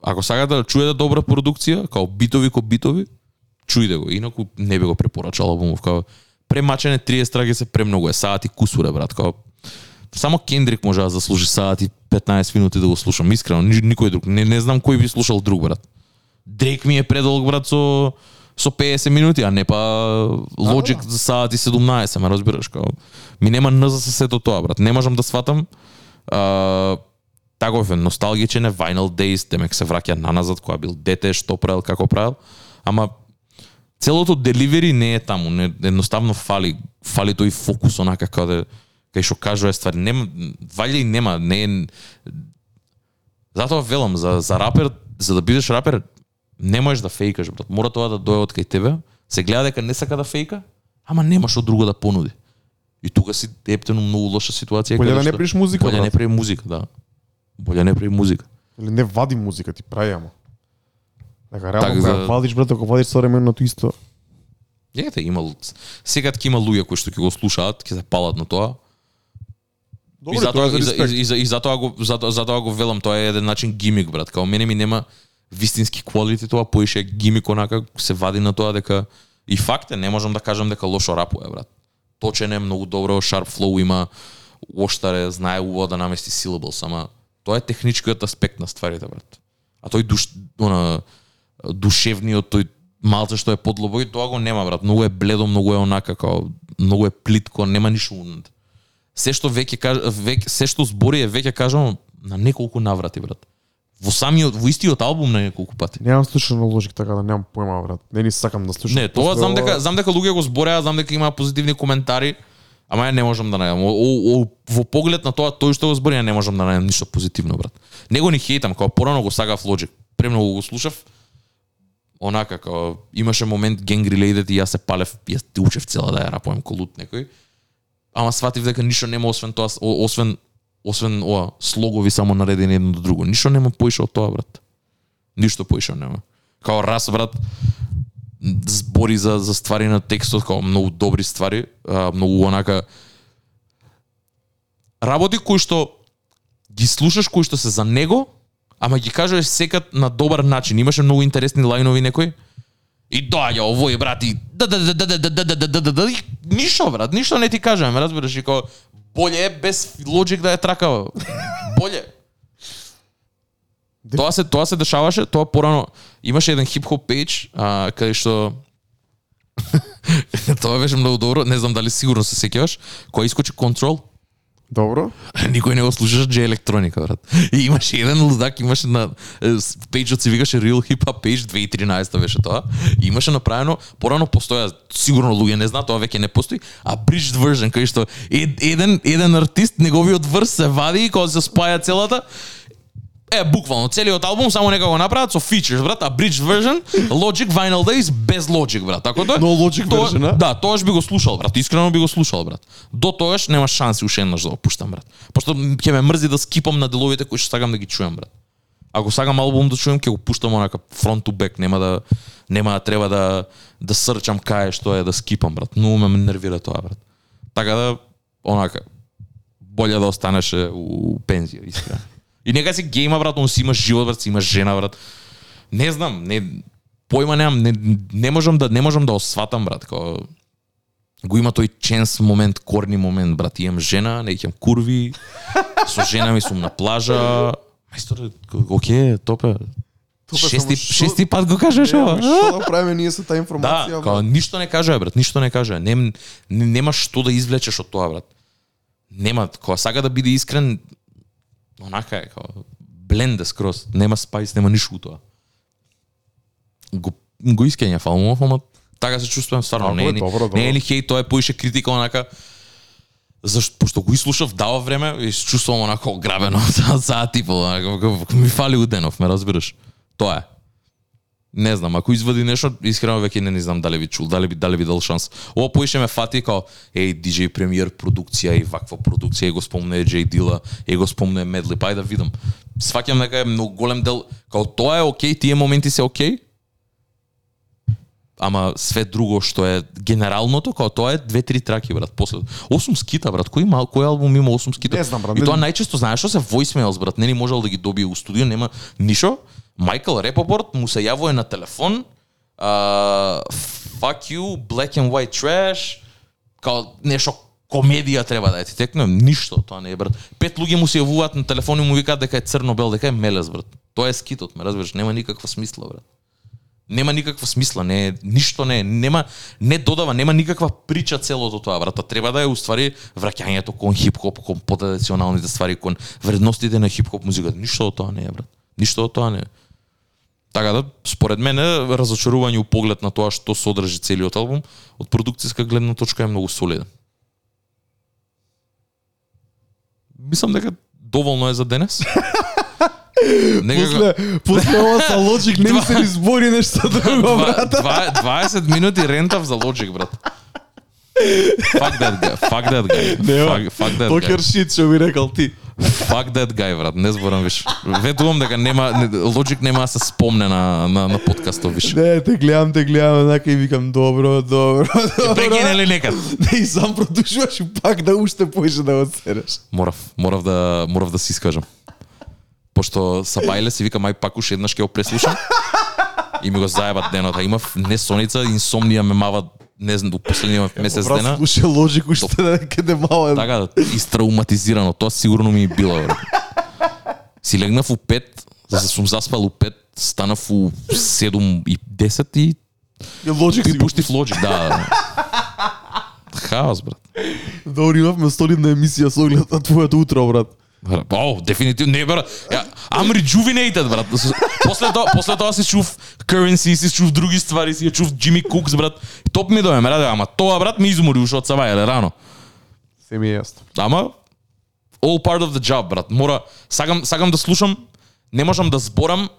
ако сакате да чуете добра продукција, као битови ко битови, чујте го, инаку не би го препорачал албумов, као премачене 30 страги се премногу е, сати кусуре брат, као само Кендрик може да заслужи сати 15 минути да го слушам, искрено, ни- никој друг. Не, не знам кој би слушал друг брат. Дрейк ми е предолг брат со со 50 минути, а не па Logic за сати 17, ме разбираш као. Ми нема н за сето тоа брат. Не можам да сватам а, таков е носталгичен е Vinyl Days, демек се враќа на назад кога бил дете, што правил, како правил, ама целото деливери не е таму, не, едноставно фали, фали тој фокус онака каде кај што кажува ствари, нема валја и нема, не е Затоа велам за за рапер, за да бидеш рапер, не можеш да фейкаш, брат. Мора тоа да дое од кај тебе. Се гледа дека не сака да фейка, ама нема што друго да понуди. И тука си ептено многу лоша ситуација.
Боле
каде
да не правиш музика,
Боле не прави музика, да. Боле не прави музика.
Или не вади музика, ти прави ама. Дека реално
Так,
кога
за-
вадиш брат, ако вадиш современото исто.
Ете, има сега ќе има луѓе кои што ќе го слушаат, ќе се палат на тоа.
Добро,
и затоа и, и, за, и затоа го затоа, затоа го велам, тоа е еден начин гимик брат. Као мене ми нема вистински квалити тоа, поише гимик онака се вади на тоа дека и факт е, не можам да кажам дека лошо рапува брат. Точен е многу добро, sharp flow има, оштаре, знае убаво да намести syllables, ама тоа е техничкиот аспект на стварите брат. А тој душ, она, душевниот тој малце што е подлобој, тоа го нема брат. Многу е бледо, многу е онака као многу е плитко, нема ништо унат. Се што веќе веќе се што збори е веќе кажано на неколку наврати брат. Во самиот во истиот албум на неколку пати.
Немам слушано ложик така да немам појма брат. Не ни сакам да слушам.
Не, тоа знам дека знам дека луѓе го збореа, знам дека има позитивни коментари, ама ја не можам да најдам. Во поглед на тоа тој што го збори, ја не можам да најдам ништо позитивно, брат. Него ни хейтам, као порано го сагав Logic. Премногу го слушав. Онака како имаше момент gang related и јас се палев, јас ти учев цела да ја рапувам колут некој. Ама сватив дека ништо нема освен тоа, освен освен ова слогови само наредени едно до друго. Ништо нема поише од тоа, брат. Ништо поише нема. Као раз, брат, збори за за ствари на текстот као многу добри ствари, а, многу онака работи кои што ги слушаш кои што се за него, ама ги кажеш секад на добар начин. Имаше многу интересни лајнови некои. И доаѓа овој брат и да да да да да да да да да да да ништо брат, ништо не ти кажам, разбираш и боле е без лоджик да е тракава. Боле. Тоа се тоа се дешаваше, тоа порано имаше еден хип-хоп пејдж, а, каде што тоа беше многу добро, не знам дали сигурно се сеќаваш, кој искочи контрол,
Добро. <laughs>
никој не го слушаш J електроника, брат. И имаше еден лудак, имаше на пејџот се викаше Real Hip Hop Page 2013 беше тоа. И имаше направено, порано постоја, сигурно луѓе не знаат, тоа веќе не постои, а bridged version кај што еден еден артист неговиот врс се вади и кога се спаја целата Е, буквално, целиот албум само нека го направат со features, брат, а bridged version, Logic Vinyl Days без Logic, брат. Така тоа.
No Logic
тоа-
version, а?
Да, тоаш би го слушал, брат. Искрено би го слушал, брат. До тоаш нема шанси уште еднаш да го пуштам, брат. Пошто ќе ме мрзи да скипам на деловите кои што сакам да ги чуем, брат. Ако сакам албум да чуем, ќе го пуштам онака front to back, нема да нема да треба да да срчам кај што е да скипам, брат. Но ме нервира тоа, брат. Така да онака боле да останеше у пензија, искрено. И нека си гейма, брат, он си има живот, брат, си има жена, брат. Не знам, не појма немам, не, не можам да не можам да осватам, брат, како го има тој ченс момент, корни момент, брат. Имам жена, не ќе курви, со жена ми сум на плажа. Мајстор, оке, топе.
Топе,
Шести,
што-
шести пат го кажеш ова.
Што да правиме ние со таа
Да,
информација?
као ништо не кажа, брат, ништо не кажа. Нем, не, нема што да извлечеш од тоа, брат. Нема, кога сака да биде искрен, онака е, као бленде скроз, нема спајс, нема ништо тоа. Го, го искења фалмов, ама така се чувствувам стварно. Не е, ни,
добро, добро.
не е ни хејт, тоа е поише критика онака Зашто пошто го изслушав дава време и се чувствувам онако ограбено <laughs> за за типо, онака, ми фали Уденов, ме разбираш. Тоа е. Не знам, ако извади нешто, искрено веќе не, не знам дали би чул, дали би дали би дал шанс. Ова поише ме фати као еј DJ премиер продукција и ваква продукција и го спомне J Дила, и го спомне Медли, па да видам. Сваќам дека е многу голем дел, као тоа е окей, тие моменти се окей, ама све друго што е генералното, као тоа е две-три траки, брат. После 8 скита, брат. Кој има кој албум има 8 скита?
Не знам, брат.
И тоа најчесто знаеш што се voicemails, брат. Не ни можел да ги добие у студио, нема нишо. Майкл Репопорт му се јавува на телефон, uh, fuck you, black and white trash, као нешто комедија треба да е ти текне, ништо тоа не е брат. Пет луѓе му се јавуваат на телефон и му викаат дека е црно-бел, дека е мелес брат. Тоа е скитот, ме разбираш, нема никаква смисла брат. Нема никаква смисла, не ништо не нема не додава, нема никаква прича целото тоа брат. Треба да е уствари враќањето кон хип-хоп, кон потрадиционалните ствари, кон вредностите на хип-хоп музиката. Ништо од тоа не е брат. Ништо од тоа не е. Така да, според мене, разочарување у поглед на тоа што содржи целиот албум, од продукцијска гледна точка е многу солиден. Мислам дека доволно е за денес. <laughs>
После, после ова са лоджик не ми се ни збори нешто друго,
два- 20 минути рентав за Logic, брат. Fuck that guy. Fuck that guy. Fuck, fuck that
Покер
guy.
шит, што би рекал ти.
Fuck that guy, брат. Не зборам виш. Ветувам дека нема не, Logic нема да се спомне на на, на подкастот виш.
Не, те гледам, те гледам, однака и викам, добро, добро, добро.
Прекинели некад.
Не, и сам продолжуваш и пак да уште поише да одсереш.
Морав, морав да морав да си искажам. Пошто са бајле си вика мај пак уште еднаш ќе го преслушам. И ми го заебат денот, а имав несоница, инсомнија ме мава не знам, до последниот месец
Брат,
дена.
слуша лоджик уште да каде мало.
Така да, истрауматизирано, тоа сигурно ми е било. Си легнав у 5, за да сум заспал у 5, станав у 7 и 10 и
лоджик си
и пуштив Logic, да. да. Хаос, брат.
Добро, имавме солидна емисија со оглед на твоето утро, брат.
О, дефинитивно не брат. Ја, I'm rejuvenated, брат. После тоа, после тоа си чув Currency, си чув други ствари, ја чув Jimmy Cooks, брат. Топ ми дојме, раде, ама тоа, брат, ми измори уште од савајле рано.
Се ми е јасно.
Ама all part of the job, брат. Мора сакам сакам да слушам, не можам да зборам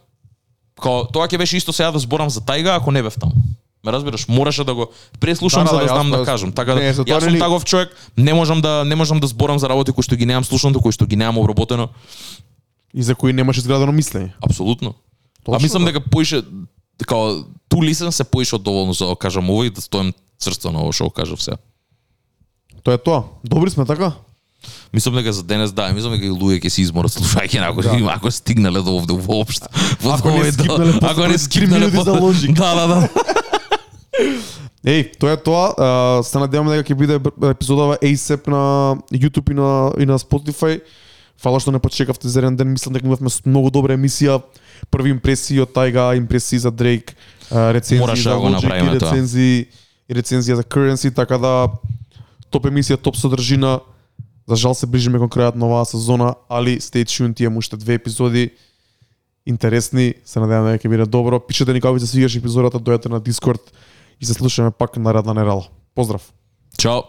као тоа ќе беше исто сега да зборам за тајга ако не бев таму. Ме разбираш, мораше да го преслушам
Да, да,
за да
да,
знам да кажам. Така да
Не, тоа
јас сум таков човек, не можам да не можам да зборам за работи кои што ги немам слушано, кои што ги немам обработено.
И за кои немаш изградено мислење.
Апсолутно.
Точно,
а мислам
да.
дека поише као ту лисен се поише од доволно за да кажам ова и да стојам црсто на ово што кажав сега.
Тоа е тоа. Добри сме така?
Мислам дека за денес да, мислам дека и луѓе ќе се изморат <laughs> слушајќи на ако,
Да.
ако стигнале до овде воопшто. Во
Ако не
овој
скипнале
ако не скипнале
за
после-
Logic.
Да, да, да. <laughs>
Еј, тоа е тоа. А, се надеваме дека ќе биде епизодава ASAP на YouTube и на и на Spotify. Фала што не почекавте за еден ден. Мислам дека имавме многу добра емисија. Први импресии од Тайга, импресии за Дрейк, рецензии
Мораше
за
да
Logic
тоа.
рецензии и рецензија за Currency, така да топ емисија, топ содржина. За жал се ближиме кон крајот на оваа сезона, али stay tuned, имаме уште две епизоди интересни, се надеваме дека ќе биде добро. Пишете ни како ви се свигаше епизодата, дојдете на Дискорд и се слушаме пак наредна недела. Поздрав!
Чао.